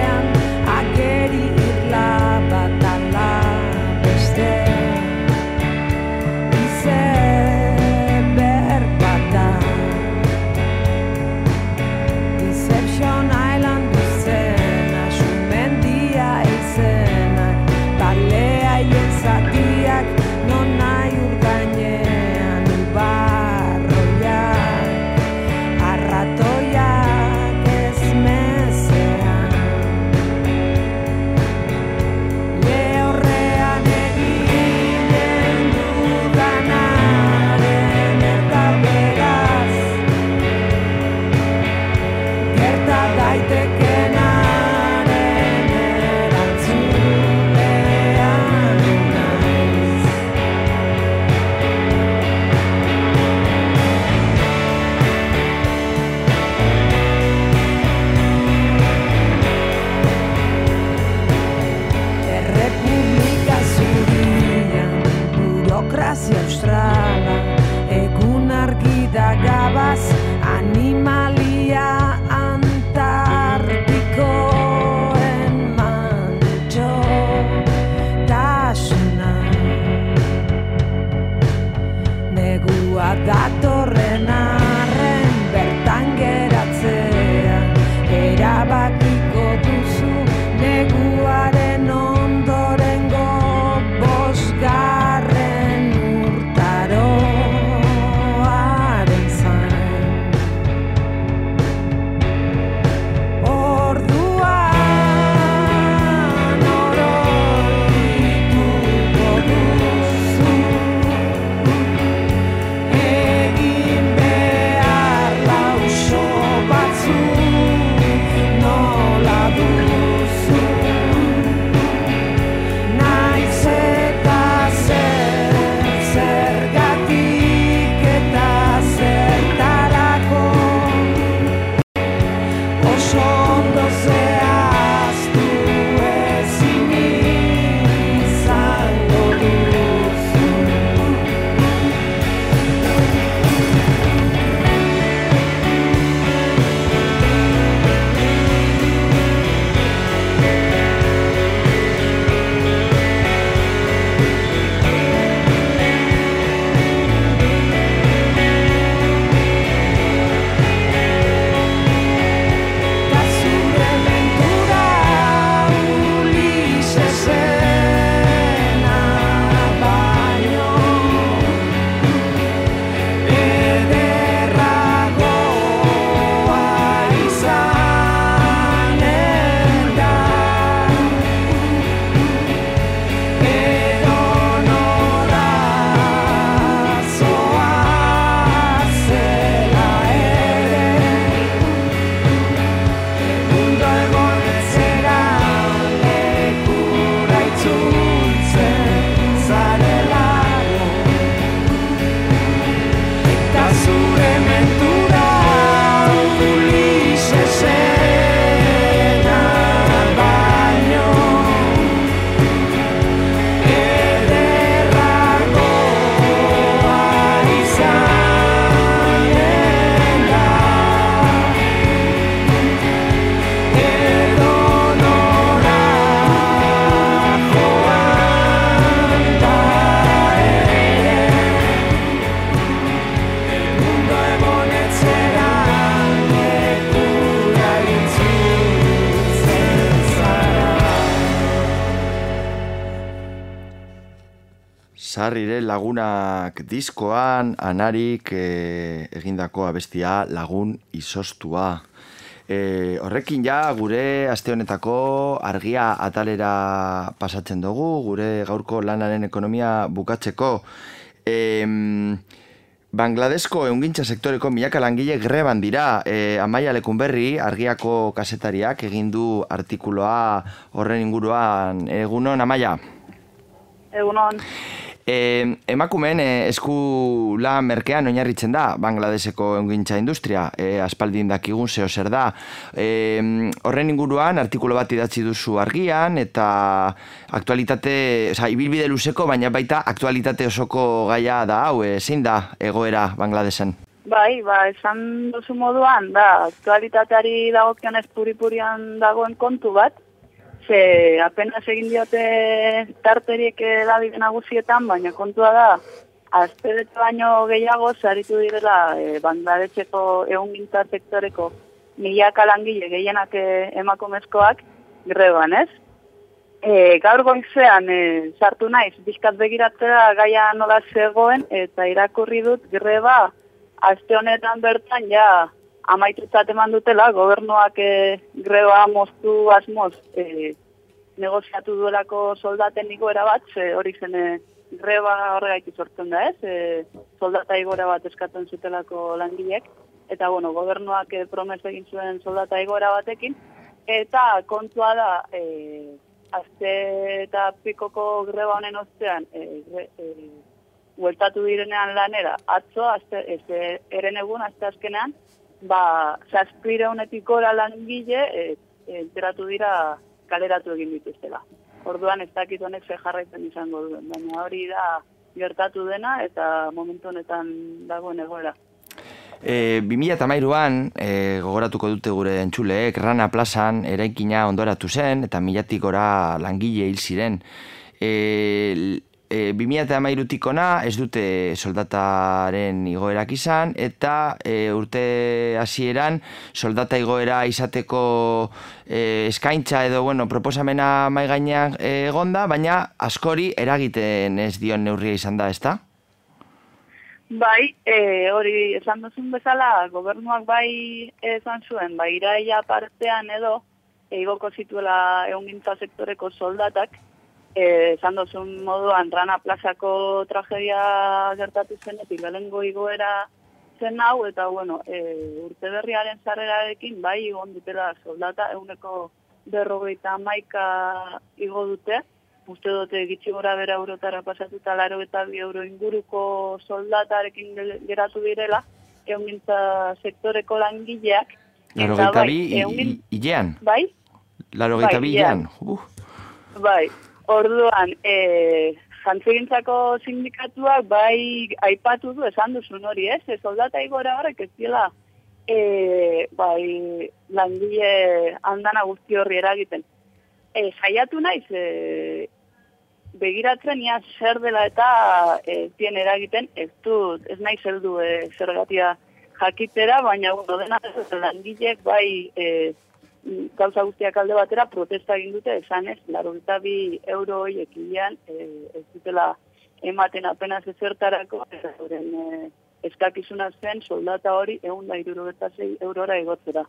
lagunak diskoan anarik e, egindako abestia lagun izostua. E, horrekin ja gure aste honetako argia atalera pasatzen dugu, gure gaurko lanaren ekonomia bukatzeko. E, Bangladesko eungintza sektoreko milaka langile greban dira. E, Amaia Lekunberri, argiako kasetariak egin du artikuloa horren inguruan. Egunon, Amaia? Egunon, E, emakumeen e, esku lan merkean oinarritzen da Bangladeseko eungintza industria, e, aspaldin dakigun zeo zer da. E, horren inguruan artikulu bat idatzi duzu argian eta aktualitate, oza, ibilbide luzeko, baina baita aktualitate osoko gaia da hau, e, zein da egoera Bangladesen? bai, ba, esan duzu moduan, da, aktualitateari dagokionez puripurian dagoen kontu bat, ze apenas egin diote tarteriek edabide nagusietan, baina kontua da, azpedete baino gehiago zaritu direla e, Bangladeseko egungintza sektoreko milaka langile gehienak e, emakumezkoak greban, ez? E, gaur goizean e, sartu naiz, bizkat begiratzea gaia nola zegoen, eta irakurri dut greba aste honetan bertan ja amaitutzat eman dutela, gobernuak e, greba moztu asmoz e, negoziatu duelako soldaten igoera bat, ze hori zen e, greba horregaitik sortzen da ez, e, soldata igoera bat eskatzen zutelako langileek, eta bueno, gobernuak e, promes egin zuen soldata igoera batekin, eta kontua da, e, azte eta pikoko greba honen ostean, e, gre- e, bueltatu direnean lanera, atzo, azte, ez, e, eren egun, azte azkenean, ba, zazpireunetik gora langile, e, e, enteratu dira kaleratu egin dituztela. Orduan ez dakit honek ze jarraitzen izango duen, baina hori da gertatu dena eta momentu honetan dagoen egoera. E, 2008an, e, gogoratuko dute gure entzuleek, Rana plazan eraikina ondoratu zen, eta milatik gora langile hil ziren. E, e, 2008tik ona ez dute soldataren igoerak izan, eta e, urte hasieran soldata igoera izateko e, eskaintza edo bueno, proposamena mai gainean e, egonda, baina askori eragiten ez dion neurria izan da, ezta? Bai, e, hori esan duzun bezala, gobernuak bai esan zuen, bai iraia partean edo, eigoko zituela eungintza sektoreko soldatak, esan duzun moduan Rana plazako tragedia gertatu zenetik lehengo igoera zen hau, eta bueno, e, urte berriaren zarrerarekin bai igon dutela soldata, euneko berrogeita maika igo dute, uste dute gitxi gora bera eurotara pasatuta laro eta bi euro inguruko soldatarekin geratu direla, eungintza sektoreko langileak, Laro gaita bai, bi, hilean. Bai? Laro gaita Bai, bi Bai, orduan, e, jantzegintzako sindikatuak bai aipatu du esan duzun hori, ez? Ez soldata igora horrek ez dela e, bai langile handana guzti horri eragiten. E, saiatu naiz, e, begiratzen ia zer dela eta e, tien eragiten, ez dut, ez naiz heldu e, zergatia jakitera, baina bueno, dena langileek bai e, gauza guztiak alde batera protesta egin dute esanez, laro bi euro horiek hilean e, ez dutela ematen apenas ezertarako, eta euren e, eskakizuna zen soldata hori egun da irurogeta eurora igotzera.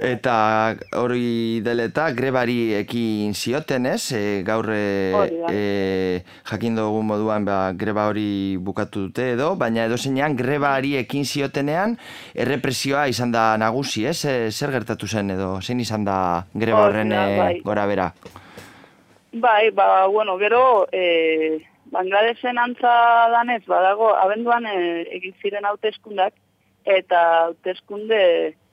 Eta hori deleta grebari ekin zioten ez, e, gaur e, e, jakin dugu moduan ba, greba hori bukatu dute edo, baina edo zeinean grebari ekin ziotenean errepresioa izan da nagusi ez, e, zer gertatu zen edo, zein izan da greba horren e, bai. gora bera. Bai, ba, bueno, gero, e, Bangladesen antza danez, badago, abenduan e, egin ziren hauteskundak, eta hauteskunde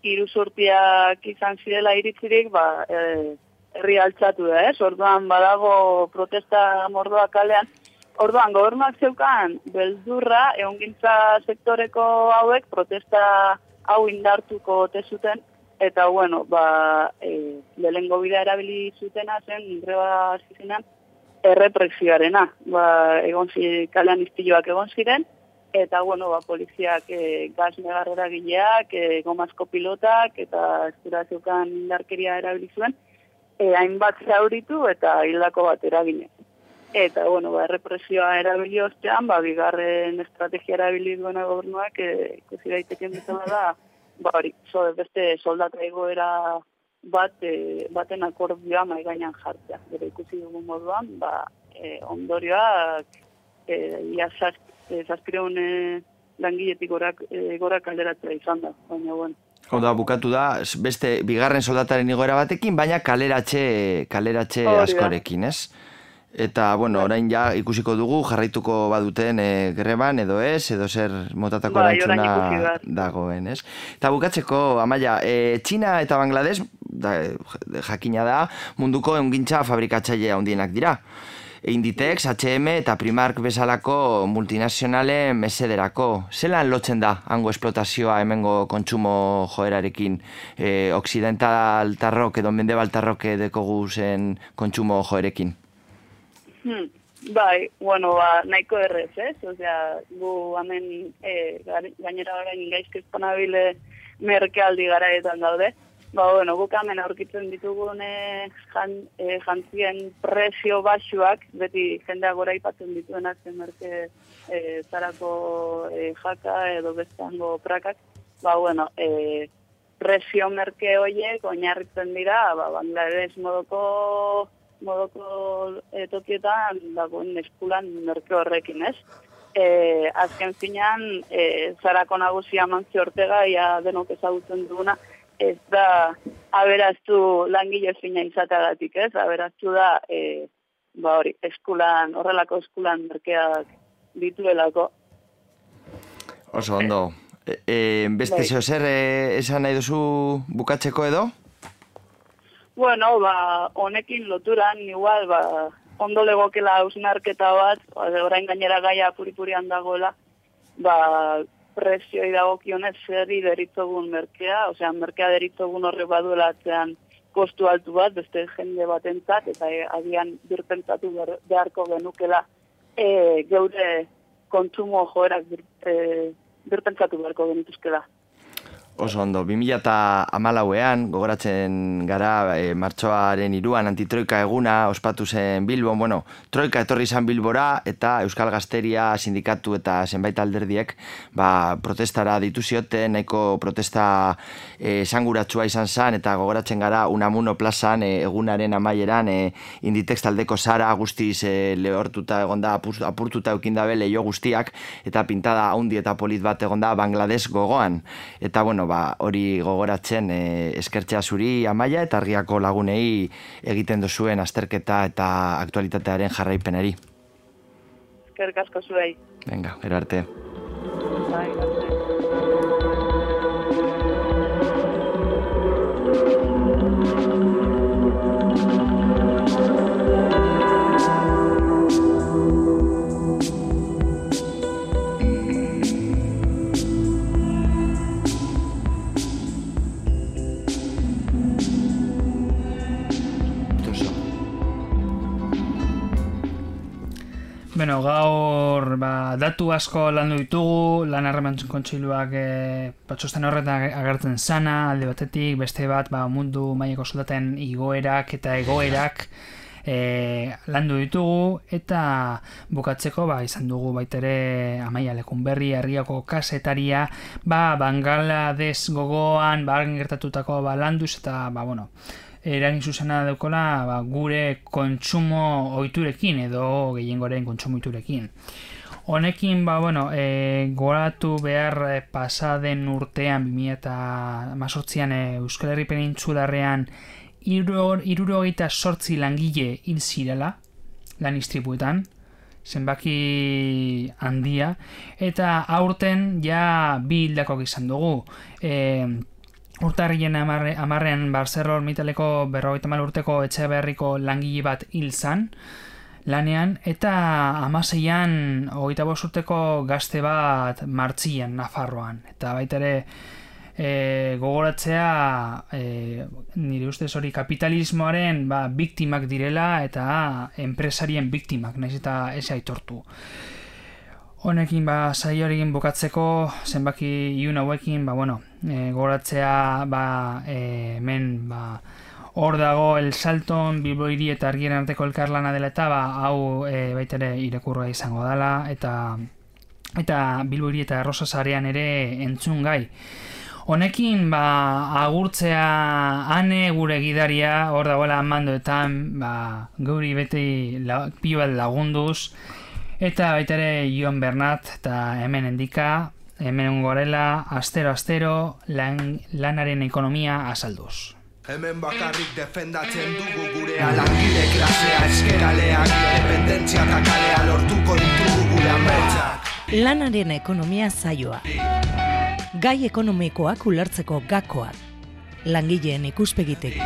iruzurtiak izan zirela iritzirik, ba, e, herri altxatu da, ez? Orduan, badago protesta mordoa kalean, Orduan, gobernuak zeukan beldurra, ehongintza sektoreko hauek protesta hau indartuko ote zuten, eta bueno, ba, e, lehengo bidea erabili zutena zen, greba hasi zenean, errepresioarena. Ba, egon zi, kalean izpiloak egon ziren, eta bueno, ba, poliziak e, gaz negarrera gileak, e, gomazko pilotak, eta eskura zeukan indarkeria erabili zuen, e, hainbat zauritu eta hildako bat eragine. Eta, bueno, ba, errepresioa erabili ostean, ba, bigarren estrategia erabili duena gobernuak, e, ikusi daiteken bezala da, ba, hori, so, beste soldata egoera bat, e, baten akordioa mai gainan jartzea. Gero ikusi dugun moduan, ba, e, ondorioak, e, zaz, e, zazpireun e, langiletik gorak, e, gorak alderatzea izan da, baina, bueno. Hau da, bukatu da, beste bigarren soldataren igoera batekin, baina kaleratxe, kaleratxe Hori da. askorekin, ez? Eta, bueno, orain ja ikusiko dugu, jarraituko baduten e, greban, edo ez, edo zer motatako Bai, erantzuna behar. dagoen, ez? Eta bukatzeko, Amaia, e, Txina eta Bangladesh, da, jakina da, munduko eungintza fabrikatzaile handienak dira. Inditex, H&M eta Primark bezalako multinazionalen mesederako. Zelan lotzen da hango esplotazioa hemengo kontsumo joerarekin e, occidentaltarrok edo mendebaltarrok dekogu zen kontsumo joerekin? Hmm. Bai, bueno, ba, nahiko errez, ez? Osea, gu hemen e, gar- gainera orain gaizko espanabile merkealdi garaetan daude. Ba, bueno, guk aurkitzen ditugun e, jan, e, jantzien presio baxuak, beti jendeak gora ipatzen dituenak zen merke e, zarako e, jaka edo bestango prakak. Ba, bueno, e, presio merke horiek oinarritzen dira, ba, Bangladesh modoko modoko e, tokietan dagoen eskulan merke horrekin, ez? E, azken finean, e, zarako nagusia Mantzio Ortega, ja denok ezagutzen duguna, ez da aberaztu langile fina izateagatik, ez? Aberaztu da, e, ba hori, eskulan, horrelako eskulan merkeak dituelako. Oso ondo. E, e, beste Bai. zeo zer e, esan nahi duzu bukatzeko edo? Bueno, ba, honekin loturan, igual, ba, ondo legokela hausnarketa bat, ba, orain gainera gaia puripurian dagoela, ba, prezioi dagokionez zerri deritzogun merkea, osea, merkea deritzogun horre baduela atzean kostu altu bat, beste jende batentzat, eta e, agian birpentsatu behar- beharko genukela e, geure kontsumo joerak bir, e, birpentsatu beharko genituzkela. Oso ondo, 2008an, gogoratzen gara, e, martxoaren iruan antitroika eguna ospatu zen Bilbon, bueno, troika etorri izan Bilbora eta Euskal Gazteria sindikatu eta zenbait alderdiek ba, protestara ditu zioten, nahiko protesta e, esanguratsua izan zen eta gogoratzen gara Unamuno plazan e, egunaren amaieran e, Inditex taldeko zara guztiz e, lehortuta egonda apur- apurtuta eukindabe leio guztiak eta pintada haundi eta polit bat egonda Bangladesh gogoan. Eta bueno, ba, hori gogoratzen e, eskertzea zuri amaia eta argiako lagunei egiten duzuen azterketa eta aktualitatearen jarraipenari. Eskerrik asko zuei. Venga, gero arte. Bai, Bueno, gaur ba, datu asko landu ditugu, lan harreman kontseiluak e, patxosten horretan agertzen sana, alde batetik, beste bat ba, mundu maileko soldaten igoerak eta egoerak e, landu ditugu, eta bukatzeko ba, izan dugu baitere amaia lekunberri, herriako kasetaria, ba, Bangladesh gogoan, ba, gertatutako ba, landuz, eta, ba, bueno, eragin zuzena daukola ba, gure kontsumo ohiturekin edo gehiengoren kontsumo ohiturekin. Honekin, ba, bueno, e, goratu behar e, pasaden urtean, 2018an e, Euskal Herri Penintzularrean irurogeita sortzi langile hil zirela, lan istripuetan, zenbaki handia, eta aurten ja bi hildakok izan dugu. E, Urtarrien amarre, amarrean Barzerror mitaleko berrogeita urteko etxe beharriko langile bat hil zan, lanean, eta amaseian hogeita urteko gazte bat martzian Nafarroan. Eta baita ere e, gogoratzea e, nire ustez hori kapitalismoaren ba, biktimak direla eta enpresarien biktimak, naiz eta ez aitortu. Honekin ba saioarekin bukatzeko zenbaki iun hauekin ba bueno, e, goratzea ba e, hemen ba hor dago el Salton Bilbo hiri eta argien arteko elkarlana dela eta ba hau e, baita ere irakurra izango dela eta eta Bilbo hiri eta Rosa sarean ere entzun gai. Honekin ba agurtzea ane gure gidaria hor dagoela mandoetan ba guri beti la, lagunduz Eta baita ere Ion Bernat eta hemen endika, hemen gorela, astero-astero lan, lanaren ekonomia azalduz. Hemen bakarrik defendatzen dugu gure alangile klasea eskeraleak Independentzia eta kalea lortuko ditugu gure ametsak Lanaren ekonomia zaioa. Gai ekonomikoak ulertzeko gakoak. Langileen ikuspegitek.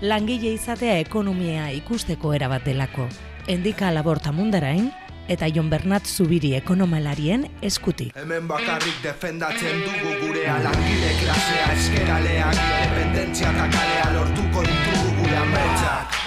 Langile izatea ekonomia ikusteko erabat delako endika laborta mundarain, eta Jon Bernat Zubiri ekonomalarien eskutik. Hemen bakarrik defendatzen dugu gure alangile klasea eskeraleak Independentzia eta kalea lortuko ditugu gure ametsak